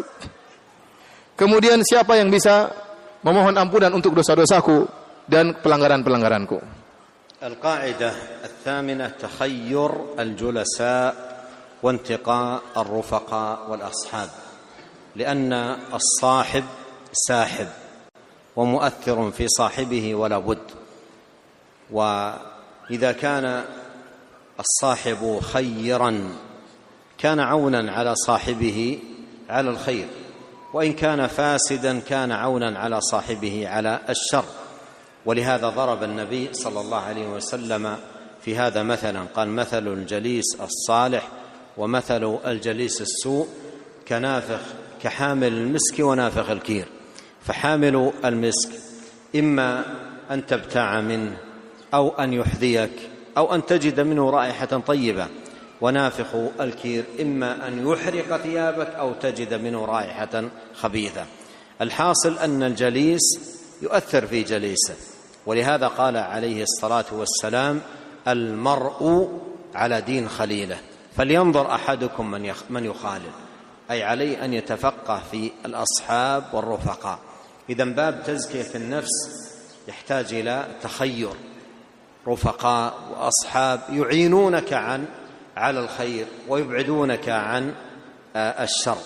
Kemudian siapa yang bisa memohon ampunan untuk dosa-dosaku dan pelanggaran-pelanggaranku? القاعدة الثامنة تخير الجلساء وانتقاء الرفقاء والأصحاب لأن الصاحب ساحب ومؤثر في صاحبه ولا بد. وإذا كان الصاحب خيرا كان عونا على صاحبه على الخير وإن كان فاسدا كان عونا على صاحبه على الشر. ولهذا ضرب النبي صلى الله عليه وسلم في هذا مثلا قال مثل الجليس الصالح ومثل الجليس السوء كنافخ كحامل المسك ونافخ الكير. فحامل المسك إما أن تبتاع منه أو أن يحذيك أو أن تجد منه رائحة طيبة ونافخ الكير إما أن يحرق ثيابك أو تجد منه رائحة خبيثة. الحاصل أن الجليس يؤثر في جليسه. ولهذا قال عليه الصلاة والسلام المرء على دين خليله فلينظر أحدكم من من يخالل أي عليه أن يتفقه في الأصحاب والرفقاء. إذا باب تزكية النفس يحتاج إلى تخير. رفقاء وأصحاب يعينونك عن على الخير ويبعدونك عن الشر.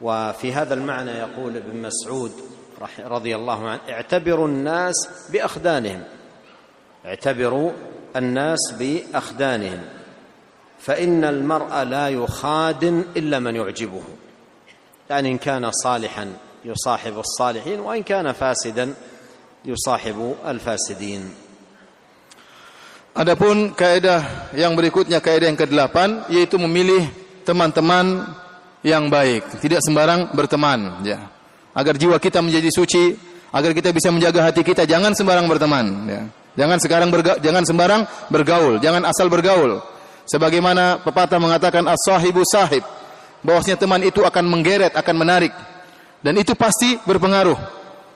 وفي هذا المعنى يقول ابن مسعود رضي الله عنه. اعتبروا الناس بأخدانهم. اعتبروا الناس بأخدانهم. فإن المرء لا يخادن إلا من يعجبه. يعني إن كان صالحا يصاحب الصالحين وإن كان فاسدا يصاحب الفاسدين. Adapun kaidah yang berikutnya kaidah yang kedelapan yaitu memilih teman-teman yang baik, tidak sembarang berteman ya. Agar jiwa kita menjadi suci, agar kita bisa menjaga hati kita jangan sembarang berteman ya. Jangan sekarang berga, jangan sembarang bergaul, jangan asal bergaul. Sebagaimana pepatah mengatakan as-sahibu sahib, bahwasanya teman itu akan menggeret, akan menarik. Dan itu pasti berpengaruh.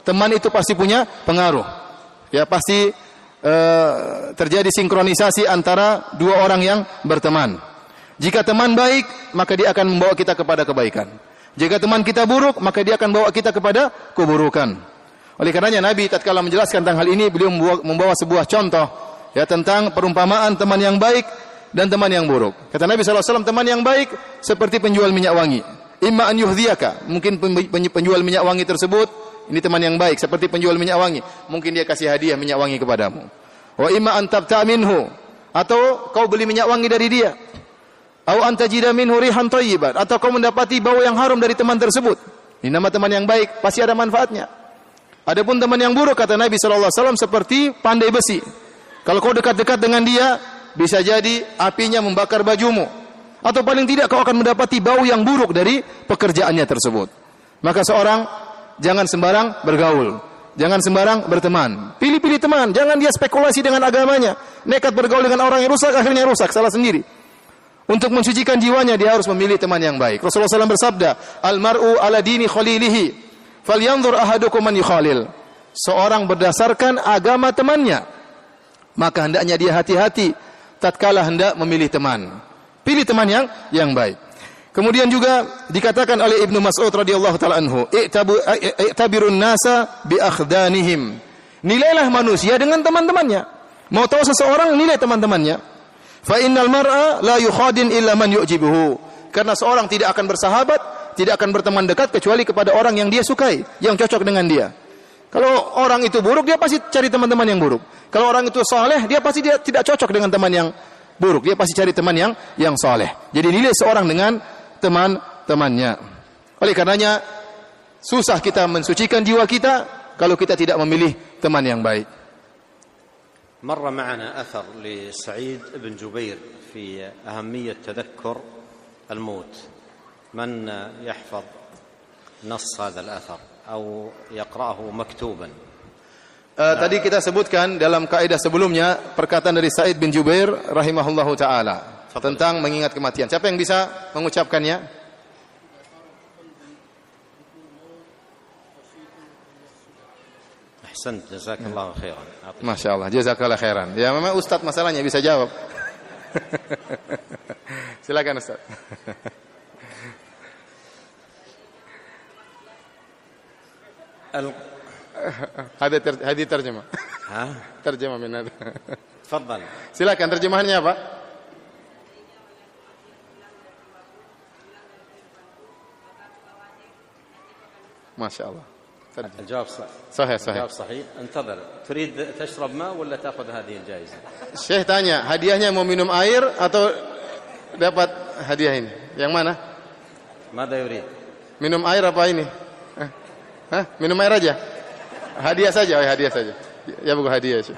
Teman itu pasti punya pengaruh. Ya, pasti uh, terjadi sinkronisasi antara dua orang yang berteman. Jika teman baik, maka dia akan membawa kita kepada kebaikan. Jika teman kita buruk, maka dia akan membawa kita kepada keburukan. Oleh karenanya Nabi tatkala menjelaskan tentang hal ini, beliau membawa sebuah contoh ya tentang perumpamaan teman yang baik dan teman yang buruk. Kata Nabi SAW, teman yang baik seperti penjual minyak wangi. Imma an yuhdiyaka, mungkin penjual minyak wangi tersebut ini teman yang baik seperti penjual minyak wangi. Mungkin dia kasih hadiah minyak wangi kepadamu. Wa imma an tabta minhu atau kau beli minyak wangi dari dia. Atau antajida minhu rihan thayyiban atau kau mendapati bau yang harum dari teman tersebut. Ini nama teman yang baik, pasti ada manfaatnya. Adapun teman yang buruk kata Nabi sallallahu alaihi wasallam seperti pandai besi. Kalau kau dekat-dekat dengan dia, bisa jadi apinya membakar bajumu. Atau paling tidak kau akan mendapati bau yang buruk dari pekerjaannya tersebut. Maka seorang jangan sembarang bergaul. Jangan sembarang berteman. Pilih-pilih teman, jangan dia spekulasi dengan agamanya. Nekat bergaul dengan orang yang rusak, akhirnya rusak, salah sendiri. Untuk mensucikan jiwanya, dia harus memilih teman yang baik. Rasulullah SAW bersabda, Al-mar'u ala dini khalilihi, falyanzur ahadukum man yukhalil. Seorang berdasarkan agama temannya, maka hendaknya dia hati-hati tatkala hendak memilih teman. Pilih teman yang yang baik. Kemudian juga dikatakan oleh Ibnu Mas'ud radhiyallahu taala anhu, "I'tabirun nasa bi akhdanihim." Nilailah manusia dengan teman-temannya. Mau tahu seseorang nilai teman-temannya. Fa innal mar'a la yukhadin illa man yu'jibuhu. Karena seorang tidak akan bersahabat, tidak akan berteman dekat kecuali kepada orang yang dia sukai, yang cocok dengan dia. Kalau orang itu buruk, dia pasti cari teman-teman yang buruk. Kalau orang itu soleh, dia pasti dia tidak cocok dengan teman yang buruk. Dia pasti cari teman yang yang soleh. Jadi nilai seorang dengan teman-temannya. Oleh karenanya susah kita mensucikan jiwa kita kalau kita tidak memilih teman yang baik. مر معنا اثر لسعيد بن جبير في اهميه تذكر الموت من يحفظ نص هذا الاثر أو يقراه مكتوبا Uh, tadi kita sebutkan dalam kaidah sebelumnya perkataan dari Said bin Jubair rahimahullahu taala tentang mengingat kematian. Siapa yang bisa mengucapkannya? Ahsan, jazakallahu ya. khairan. Masya Allah, jazakallah khairan. Ya memang Ustaz masalahnya bisa jawab. Silakan Ustaz. Ada ter terjemah. Terjemah minat. Tafadhal. Silakan terjemahnya apa? Masya Allah. الجواب صحيح صحيح صحيح. الجواب صحيح. انتظر. تريد تشرب ماء ولا تأخذ هذه الجائزة؟ الشيخ تانيا هديهنا مو منوم اير أو دابت هديهين يعني مانا؟ ماذا يريد؟ منوم اير ابا ايني؟ ها؟ منوم اير اجا؟ هديه ساجا هديه ساجا يبقى هديه يا شيخ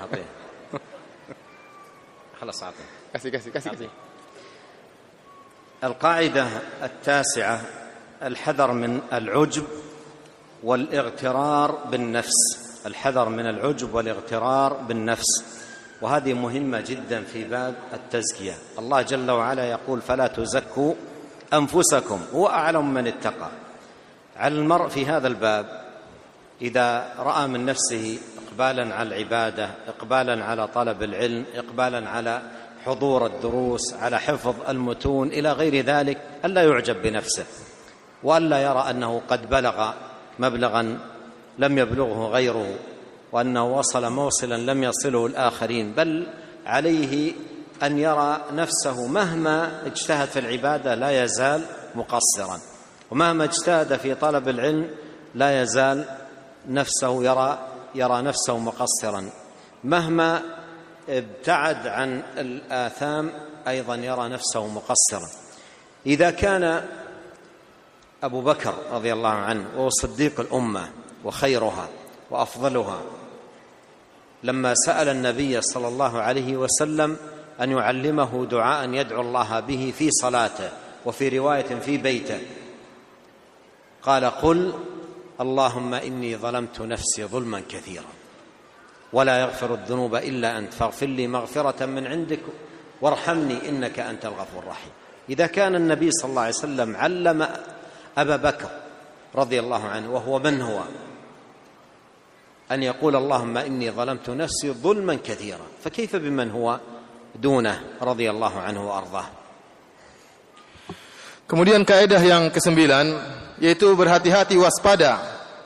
خلاص اعطيه كسي كسي كسي كسي القاعدة التاسعة الحذر من العجب والاغترار بالنفس الحذر من العجب والاغترار بالنفس. وهذه مهمة جدا في باب التزكية. الله جل وعلا يقول فلا تزكوا أنفسكم. هو أعلم من اتقى. على المرء في هذا الباب إذا رأى من نفسه اقبالا على العبادة اقبالا على طلب العلم اقبالا على حضور الدروس على حفظ المتون إلى غير ذلك ألا يعجب بنفسه. وألا يرى أنه قد بلغ مبلغا لم يبلغه غيره وأنه وصل موصلا لم يصله الآخرين بل عليه أن يرى نفسه مهما اجتهد في العبادة لا يزال مقصرا. ومهما اجتهد في طلب العلم لا يزال نفسه يرى يرى نفسه مقصرا. مهما ابتعد عن الآثام أيضا يرى نفسه مقصرا. إذا كان أبو بكر رضي الله عنه وهو صديق الأمة وخيرها وأفضلها. لما سأل النبي صلى الله عليه وسلم أن يعلمه دعاء يدعو الله به في صلاته وفي رواية في بيته قال قل اللهم إني ظلمت نفسي ظلما كثيرا ولا يغفر الذنوب إلا أنت فاغفر لي مغفرة من عندك وارحمني إنك أنت الغفور الرحيم. إذا كان النبي صلى الله عليه وسلم علم ابا بكر رضي الله عنه وهو من هو ان يقول اللهم اني ظلمت نفسي ظلما كثيرا فكيف بمن هو دونه رضي الله عنه وارضاه Kemudian kaidah yang kesembilan yaitu berhati-hati waspada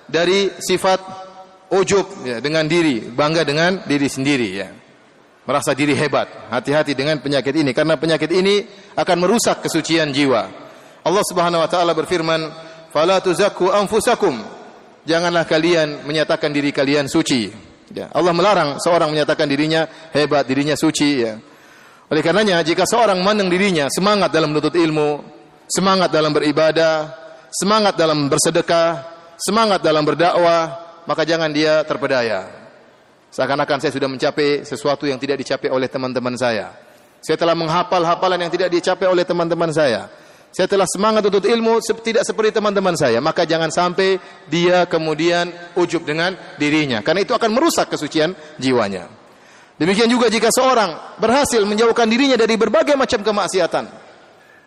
dari sifat ujub ya, dengan diri, bangga dengan diri sendiri ya. Merasa diri hebat. Hati-hati dengan penyakit ini karena penyakit ini akan merusak kesucian jiwa. Allah Subhanahu wa taala berfirman, "Fala tuzakku anfusakum." Janganlah kalian menyatakan diri kalian suci. Ya, Allah melarang seorang menyatakan dirinya hebat, dirinya suci ya. Oleh karenanya jika seorang memandang dirinya semangat dalam menuntut ilmu, semangat dalam beribadah, semangat dalam bersedekah, semangat dalam berdakwah, maka jangan dia terpedaya. Seakan-akan saya sudah mencapai sesuatu yang tidak dicapai oleh teman-teman saya. Saya telah menghafal hafalan yang tidak dicapai oleh teman-teman saya. Saya telah semangat untuk ilmu tidak seperti teman-teman saya. Maka jangan sampai dia kemudian ujub dengan dirinya. Karena itu akan merusak kesucian jiwanya. Demikian juga jika seorang berhasil menjauhkan dirinya dari berbagai macam kemaksiatan.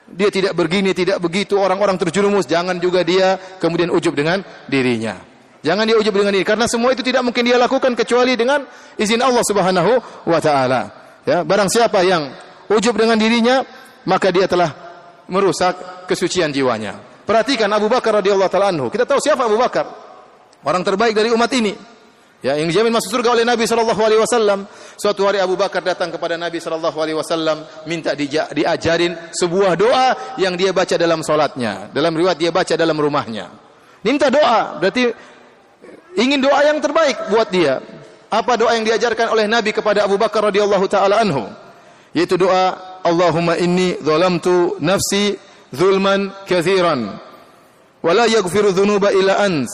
Dia tidak begini, tidak begitu, orang-orang terjerumus. Jangan juga dia kemudian ujub dengan dirinya. Jangan dia ujub dengan ini karena semua itu tidak mungkin dia lakukan kecuali dengan izin Allah Subhanahu wa taala. Ya, barang siapa yang ujub dengan dirinya, maka dia telah merusak kesucian jiwanya. Perhatikan Abu Bakar radhiyallahu taala anhu. Kita tahu siapa Abu Bakar? Orang terbaik dari umat ini. Ya, yang dijamin masuk surga oleh Nabi sallallahu alaihi wasallam. Suatu hari Abu Bakar datang kepada Nabi sallallahu alaihi wasallam minta diajarin sebuah doa yang dia baca dalam salatnya. Dalam riwayat dia baca dalam rumahnya. Minta doa, berarti ingin doa yang terbaik buat dia. Apa doa yang diajarkan oleh Nabi kepada Abu Bakar radhiyallahu taala anhu? Yaitu doa Allahumma inni zalamtu nafsi zulman katsiran wa la yaghfiru dhunuba illa ant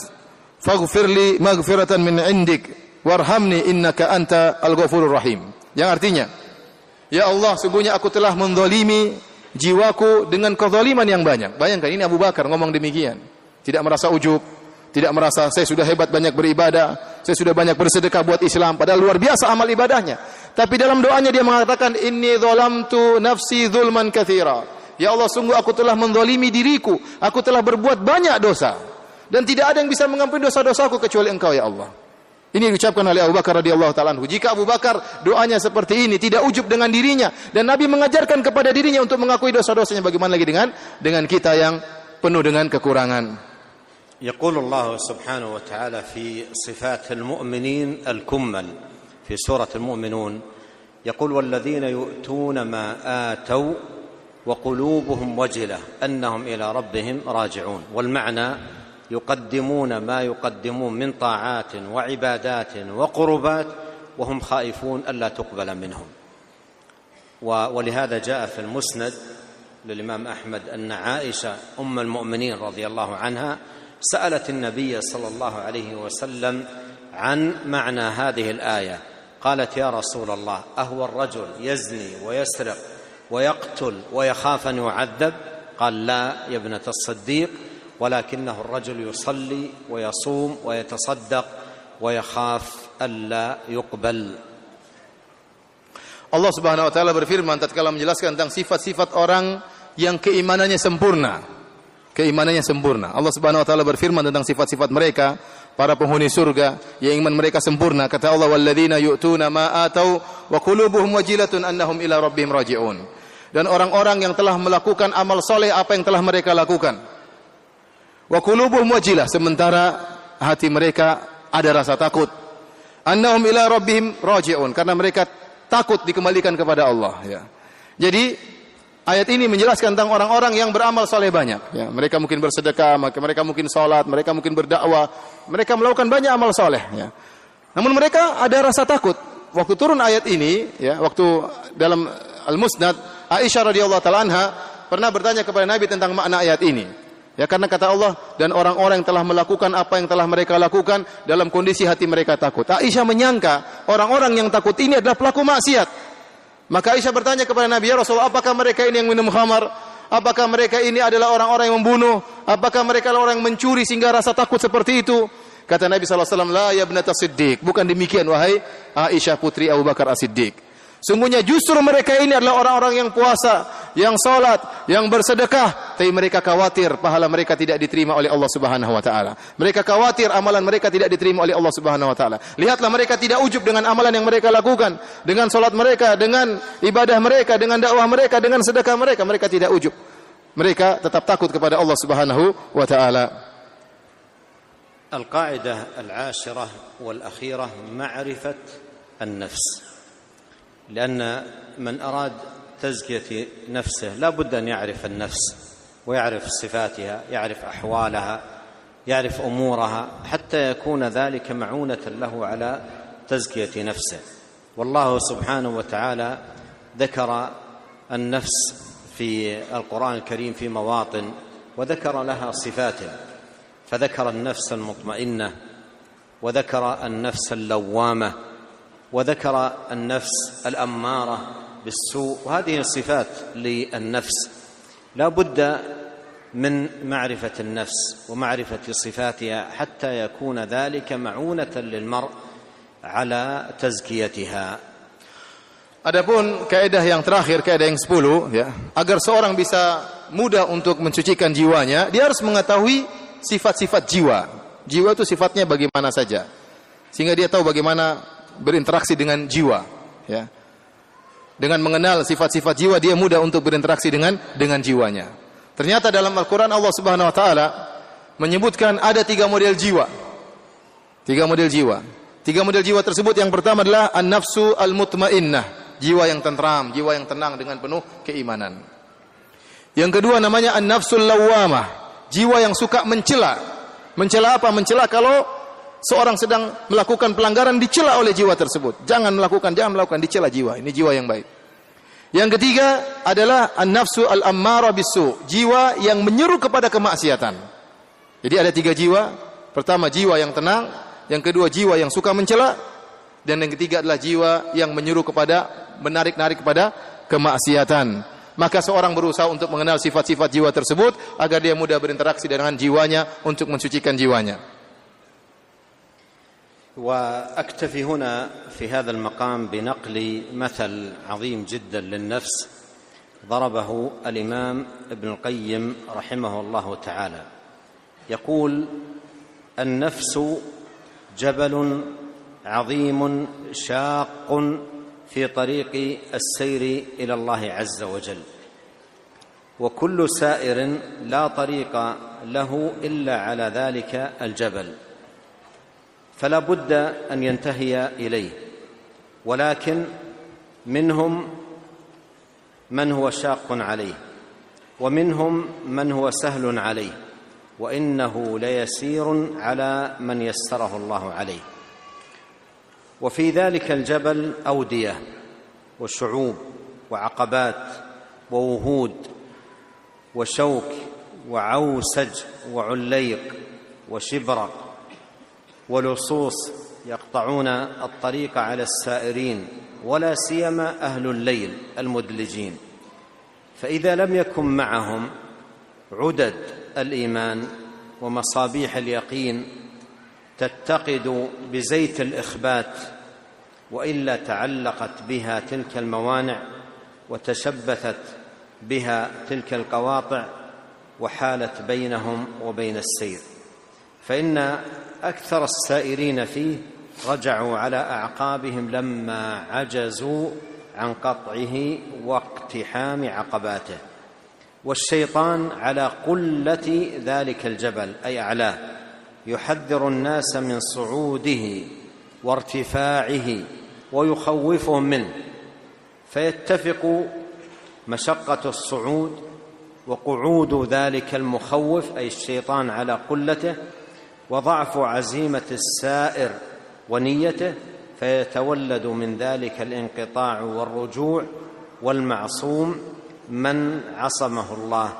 faghfir li maghfiratan min indik warhamni innaka anta al-ghafurur rahim. Yang artinya, Ya Allah, sungguhnya aku telah menzalimi jiwaku dengan kezaliman yang banyak. Bayangkan ini Abu Bakar ngomong demikian. Tidak merasa ujub, tidak merasa saya sudah hebat banyak beribadah, saya sudah banyak bersedekah buat Islam, padahal luar biasa amal ibadahnya. Tapi dalam doanya dia mengatakan inni dzalamtu nafsi zulman katsira. Ya Allah, sungguh aku telah menzalimi diriku, aku telah berbuat banyak dosa. Dan tidak ada yang bisa mengampuni dosa-dosaku kecuali Engkau ya Allah. Ini diucapkan oleh Abu Bakar radhiyallahu taala Jika Abu Bakar doanya seperti ini, tidak ujub dengan dirinya dan Nabi mengajarkan kepada dirinya untuk mengakui dosa-dosanya bagaimana lagi dengan dengan kita yang penuh dengan kekurangan. يقول الله سبحانه وتعالى في صفات المؤمنين الكمل في سورة المؤمنون يقول والذين يؤتون ما آتوا وقلوبهم وجلة أنهم إلى ربهم راجعون والمعنى يقدمون ما يقدمون من طاعات وعبادات وقربات وهم خائفون ألا تقبل منهم. ولهذا جاء في المسند للإمام أحمد أن عائشة أم المؤمنين رضي الله عنها سألت النبي صلى الله عليه وسلم عن معنى هذه الآية. قالت يا رسول الله أهو الرجل يزني ويسرق ويقتل ويخاف أن يعذب؟ قال لا يا ابنة الصديق ولكنه الرجل يصلي ويصوم ويتصدق ويخاف ألا يقبل. Allah Subhanahu wa taala berfirman tatkala menjelaskan tentang sifat-sifat orang yang keimanannya sempurna. Keimanannya sempurna. Allah Subhanahu wa taala berfirman tentang sifat-sifat mereka, para penghuni surga yang iman mereka sempurna. Kata Allah, "Walladzina yu'tuna ma atau wa qulubuhum wajilatun annahum ila rabbihim raji'un." Dan orang-orang yang telah melakukan amal soleh apa yang telah mereka lakukan. Wa qulubuhum wajilah sementara hati mereka ada rasa takut. Annahum ila rabbihim raji'un karena mereka takut dikembalikan kepada Allah ya. Jadi ayat ini menjelaskan tentang orang-orang yang beramal soleh banyak ya. Mereka mungkin bersedekah, mereka mungkin salat, mereka mungkin berdakwah, mereka melakukan banyak amal soleh ya. Namun mereka ada rasa takut. Waktu turun ayat ini ya, waktu dalam Al-Musnad Aisyah radhiyallahu taala anha pernah bertanya kepada Nabi tentang makna ayat ini. Ya karena kata Allah dan orang-orang yang telah melakukan apa yang telah mereka lakukan dalam kondisi hati mereka takut. Aisyah menyangka orang-orang yang takut ini adalah pelaku maksiat. Maka Aisyah bertanya kepada Nabi ya Rasulullah, apakah mereka ini yang minum khamar? Apakah mereka ini adalah orang-orang yang membunuh? Apakah mereka adalah orang yang mencuri sehingga rasa takut seperti itu? Kata Nabi SAW, La ya siddiq. Bukan demikian, wahai Aisyah putri Abu Bakar as-Siddiq. Sungguhnya justru mereka ini adalah orang-orang yang puasa, yang salat, yang bersedekah, tapi mereka khawatir pahala mereka tidak diterima oleh Allah Subhanahu wa taala. Mereka khawatir amalan mereka tidak diterima oleh Allah Subhanahu wa taala. Lihatlah mereka tidak ujub dengan amalan yang mereka lakukan, dengan salat mereka, dengan ibadah mereka, dengan dakwah mereka, dengan sedekah mereka, mereka tidak ujub. Mereka tetap takut kepada Allah Subhanahu wa taala. القاعدة العاشرة والأخيرة معرفة النفس لأن من أراد تزكية نفسه لا بد أن يعرف النفس ويعرف صفاتها يعرف أحوالها يعرف أمورها حتى يكون ذلك معونة له على تزكية نفسه. والله سبحانه وتعالى ذكر النفس في القرآن الكريم في مواطن وذكر لها صفات. فذكر النفس المطمئنة وذكر النفس اللوامة وذكر النفس الاماره بالسوء وهذه صفات للنفس لا بد من معرفه النفس ومعرفه صفاتها حتى يكون ذلك معونه للمرء على تزكيتها Adapun kaidah yang terakhir, kaidah yang 10 ya, agar seorang bisa mudah untuk mencucikan jiwanya, dia harus mengetahui sifat-sifat jiwa. Jiwa itu sifatnya bagaimana saja. Sehingga dia tahu bagaimana berinteraksi dengan jiwa ya. Dengan mengenal sifat-sifat jiwa dia mudah untuk berinteraksi dengan dengan jiwanya. Ternyata dalam Al-Qur'an Allah Subhanahu wa taala menyebutkan ada tiga model jiwa. Tiga model jiwa. Tiga model jiwa tersebut yang pertama adalah an-nafsu al-mutmainnah jiwa yang tentram jiwa yang tenang dengan penuh keimanan. Yang kedua namanya an-nafsul lawamah jiwa yang suka mencela. Mencela apa? Mencela kalau seorang sedang melakukan pelanggaran dicela oleh jiwa tersebut. Jangan melakukan, jangan melakukan, dicela jiwa. Ini jiwa yang baik. Yang ketiga adalah an-nafsu al-ammara bisu, jiwa yang menyeru kepada kemaksiatan. Jadi ada tiga jiwa. Pertama jiwa yang tenang, yang kedua jiwa yang suka mencela, dan yang ketiga adalah jiwa yang menyeru kepada menarik-narik kepada kemaksiatan. Maka seorang berusaha untuk mengenal sifat-sifat jiwa tersebut agar dia mudah berinteraksi dengan jiwanya untuk mensucikan jiwanya. وأكتفي هنا في هذا المقام بنقل مثل عظيم جدا للنفس ضربه الإمام ابن القيم رحمه الله تعالى. يقول النفس جبل عظيم شاق في طريق السير إلى الله عز وجل وكل سائر لا طريق له إلا على ذلك الجبل. فلا بد أن ينتهي إليه. ولكن منهم من هو شاق عليه ومنهم من هو سهل عليه وإنه ليسير على من يسره الله عليه. وفي ذلك الجبل أودية وشعوب وعقبات ووهود وشوك وعوسج وعليق وشبرق ولصوص يقطعون الطريق على السائرين ولا سيما أهل الليل المدلجين. فإذا لم يكن معهم عدد الإيمان ومصابيح اليقين تتقد بزيت الإخبات وإلا تعلقت بها تلك الموانع وتشبثت بها تلك القواطع وحالت بينهم وبين السير. فإن أكثر السائرين فيه رجعوا على أعقابهم لما عجزوا عن قطعه واقتحام عقباته. والشيطان على قلة ذلك الجبل أي اعلاه يحذر الناس من صعوده وارتفاعه ويخوفهم منه. فيتفق مشقة الصعود وقعود ذلك المخوف أي الشيطان على قلته وضعف عزيمة السائر ونيته فيتولد من ذلك الانقطاع والرجوع والمعصوم من عصمه الله.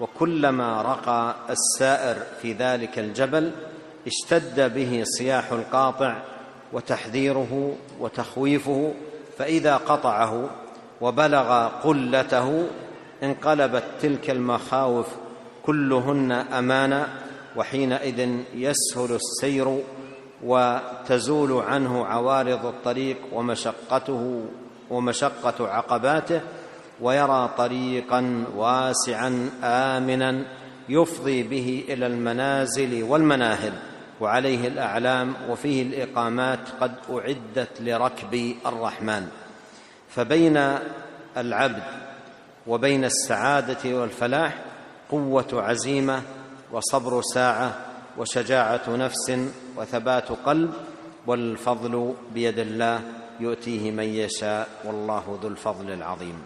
وكلما رقى السائر في ذلك الجبل اشتد به صياح القاطع وتحذيره وتخويفه فإذا قطعه وبلغ قلته انقلبت تلك المخاوف كلهن امانا وحينئذ يسهل السير وتزول عنه عوارض الطريق ومشقته ومشقة عقباته ويرى طريقا واسعا امنا يفضي به إلى المنازل والمناهل وعليه الأعلام وفيه الإقامات قد أعدت لركب الرحمن. فبين العبد وبين السعادة والفلاح قوة عزيمة وصبر ساعه وشجاعه نفس وثبات قلب والفضل بيد الله يؤتيه من يشاء والله ذو الفضل العظيم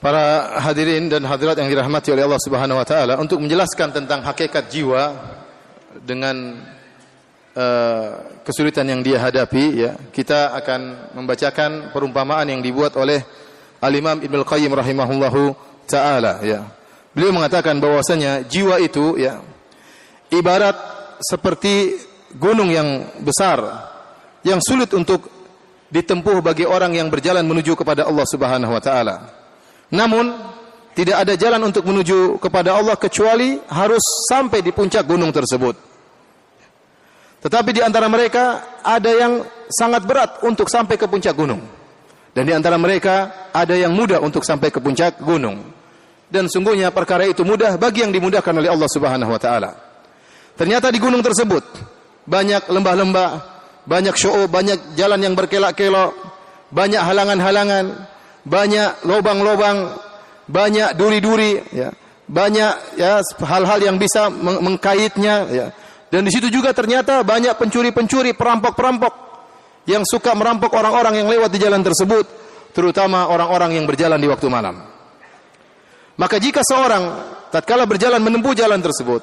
Para hadirin dan hadirat yang dirahmati oleh Allah Subhanahu wa taala untuk menjelaskan tentang hakikat jiwa dengan uh, kesulitan yang dia hadapi ya kita akan membacakan perumpamaan yang dibuat oleh Al-Imam Ibnu Qayyim rahimahullahu taala ya beliau mengatakan bahwasanya jiwa itu ya ibarat seperti gunung yang besar yang sulit untuk ditempuh bagi orang yang berjalan menuju kepada Allah Subhanahu wa taala namun tidak ada jalan untuk menuju kepada Allah kecuali harus sampai di puncak gunung tersebut. Tetapi di antara mereka ada yang sangat berat untuk sampai ke puncak gunung. Dan di antara mereka ada yang mudah untuk sampai ke puncak gunung. Dan sungguhnya perkara itu mudah bagi yang dimudahkan oleh Allah Subhanahu wa taala. Ternyata di gunung tersebut banyak lembah-lembah, banyak syu'ub, banyak jalan yang berkelok-kelok, banyak halangan-halangan, banyak lubang-lubang, banyak duri-duri, ya, banyak ya hal-hal yang bisa mengkaitnya, ya. Dan di situ juga ternyata banyak pencuri-pencuri, perampok-perampok yang suka merampok orang-orang yang lewat di jalan tersebut, terutama orang-orang yang berjalan di waktu malam. Maka jika seorang tatkala berjalan menempuh jalan tersebut,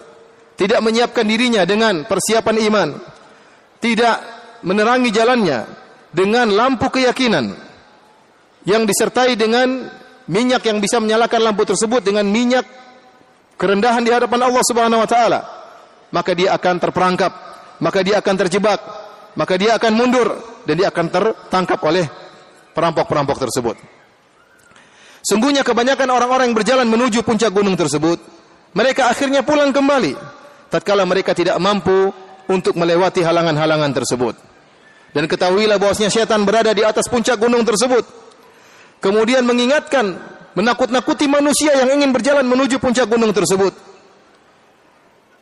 tidak menyiapkan dirinya dengan persiapan iman, tidak menerangi jalannya dengan lampu keyakinan, yang disertai dengan minyak yang bisa menyalakan lampu tersebut dengan minyak kerendahan di hadapan Allah Subhanahu wa taala maka dia akan terperangkap maka dia akan terjebak maka dia akan mundur dan dia akan tertangkap oleh perampok-perampok tersebut sungguhnya kebanyakan orang-orang yang berjalan menuju puncak gunung tersebut mereka akhirnya pulang kembali tatkala mereka tidak mampu untuk melewati halangan-halangan tersebut dan ketahuilah bahwasanya setan berada di atas puncak gunung tersebut kemudian mengingatkan, menakut-nakuti manusia yang ingin berjalan menuju puncak gunung tersebut.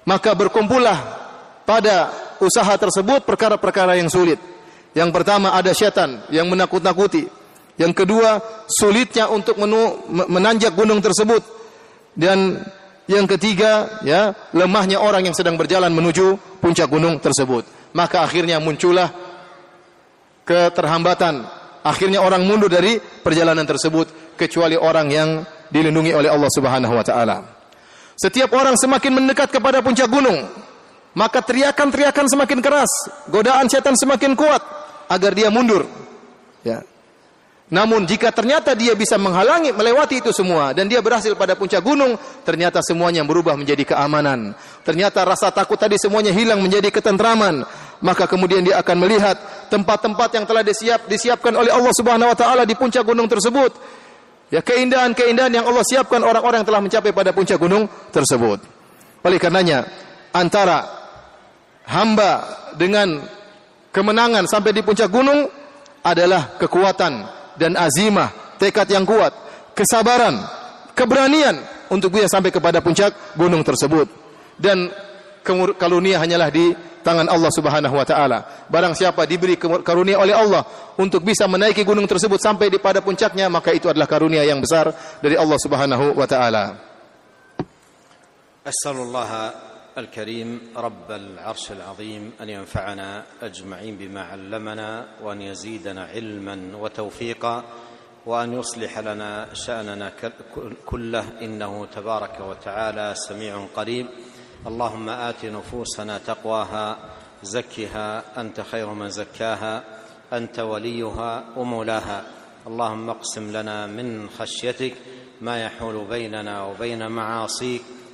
Maka berkumpullah pada usaha tersebut perkara-perkara yang sulit. Yang pertama ada setan yang menakut-nakuti. Yang kedua sulitnya untuk menanjak gunung tersebut. Dan yang ketiga ya lemahnya orang yang sedang berjalan menuju puncak gunung tersebut. Maka akhirnya muncullah keterhambatan akhirnya orang mundur dari perjalanan tersebut kecuali orang yang dilindungi oleh Allah Subhanahu wa taala. Setiap orang semakin mendekat kepada puncak gunung, maka teriakan-teriakan semakin keras, godaan setan semakin kuat agar dia mundur. Ya. Namun jika ternyata dia bisa menghalangi melewati itu semua dan dia berhasil pada puncak gunung, ternyata semuanya berubah menjadi keamanan. Ternyata rasa takut tadi semuanya hilang menjadi ketentraman. Maka kemudian dia akan melihat tempat-tempat yang telah disiap, disiapkan oleh Allah Subhanahu wa taala di puncak gunung tersebut. Ya keindahan-keindahan yang Allah siapkan orang-orang yang telah mencapai pada puncak gunung tersebut. Oleh karenanya antara hamba dengan kemenangan sampai di puncak gunung adalah kekuatan dan azimah, tekad yang kuat, kesabaran, keberanian untuk bisa sampai kepada puncak gunung tersebut. Dan karunia hanyalah di tangan Allah Subhanahu wa taala. Barang siapa diberi karunia oleh Allah untuk bisa menaiki gunung tersebut sampai di pada puncaknya, maka itu adalah karunia yang besar dari Allah Subhanahu wa taala. الكريم رب العرش العظيم أن ينفعنا أجمعين بما علمنا وأن يزيدنا علما وتوفيقا وأن يصلح لنا شأننا كله. إنه تبارك وتعالى سميع قريب. اللهم آت نفوسنا تقواها زكها أنت خير من زكاها أنت وليها ومولاها. اللهم اقسم لنا من خشيتك ما يحول بيننا وبين معاصيك.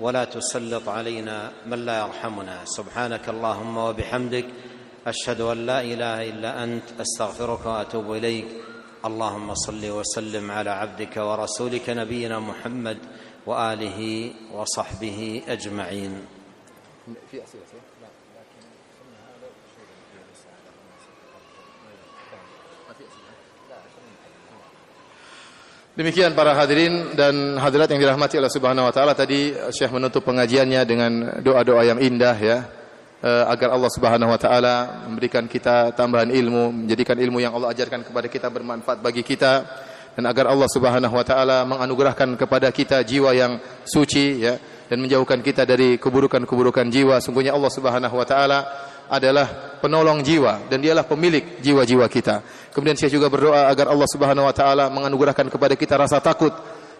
ولا تسلط علينا من لا يرحمنا. سبحانك اللهم وبحمدك أشهد أن لا إله إلا أنت أستغفرك وأتوب إليك. اللهم صل وسلم على عبدك ورسولك نبينا محمد وآله وصحبه أجمعين. Demikian para hadirin dan hadirat yang dirahmati Allah Subhanahu wa taala tadi Syekh menutup pengajiannya dengan doa-doa yang indah ya eh, agar Allah Subhanahu wa taala memberikan kita tambahan ilmu, menjadikan ilmu yang Allah ajarkan kepada kita bermanfaat bagi kita dan agar Allah Subhanahu wa taala menganugerahkan kepada kita jiwa yang suci ya dan menjauhkan kita dari keburukan-keburukan jiwa. Sungguhnya Allah Subhanahu wa taala adalah penolong jiwa dan dialah pemilik jiwa-jiwa kita. Kemudian saya juga berdoa agar Allah Subhanahu wa taala menganugerahkan kepada kita rasa takut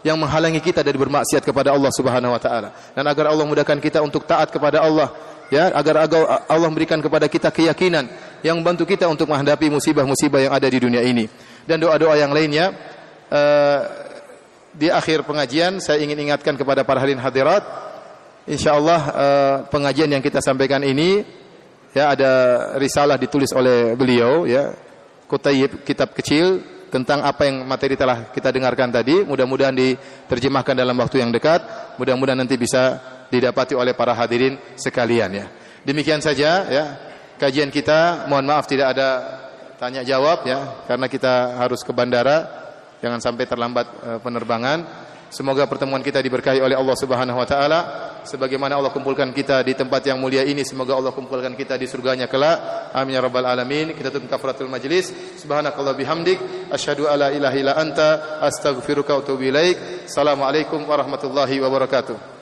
yang menghalangi kita dari bermaksiat kepada Allah Subhanahu wa taala dan agar Allah mudahkan kita untuk taat kepada Allah ya agar Allah memberikan kepada kita keyakinan yang membantu kita untuk menghadapi musibah-musibah yang ada di dunia ini dan doa-doa yang lainnya uh, di akhir pengajian saya ingin ingatkan kepada para hadirin hadirat insyaallah uh, pengajian yang kita sampaikan ini ya ada risalah ditulis oleh beliau ya kutayib kitab kecil tentang apa yang materi telah kita dengarkan tadi. Mudah-mudahan diterjemahkan dalam waktu yang dekat. Mudah-mudahan nanti bisa didapati oleh para hadirin sekalian ya. Demikian saja ya kajian kita. Mohon maaf tidak ada tanya jawab ya karena kita harus ke bandara. Jangan sampai terlambat uh, penerbangan Semoga pertemuan kita diberkahi oleh Allah Subhanahu wa taala sebagaimana Allah kumpulkan kita di tempat yang mulia ini semoga Allah kumpulkan kita di surganya kelak. Amin ya rabbal alamin. Kita tutup kafaratul majlis. Subhanakallah bihamdik asyhadu alla ilaha illa anta astaghfiruka wa atubu ilaik. Assalamualaikum warahmatullahi wabarakatuh.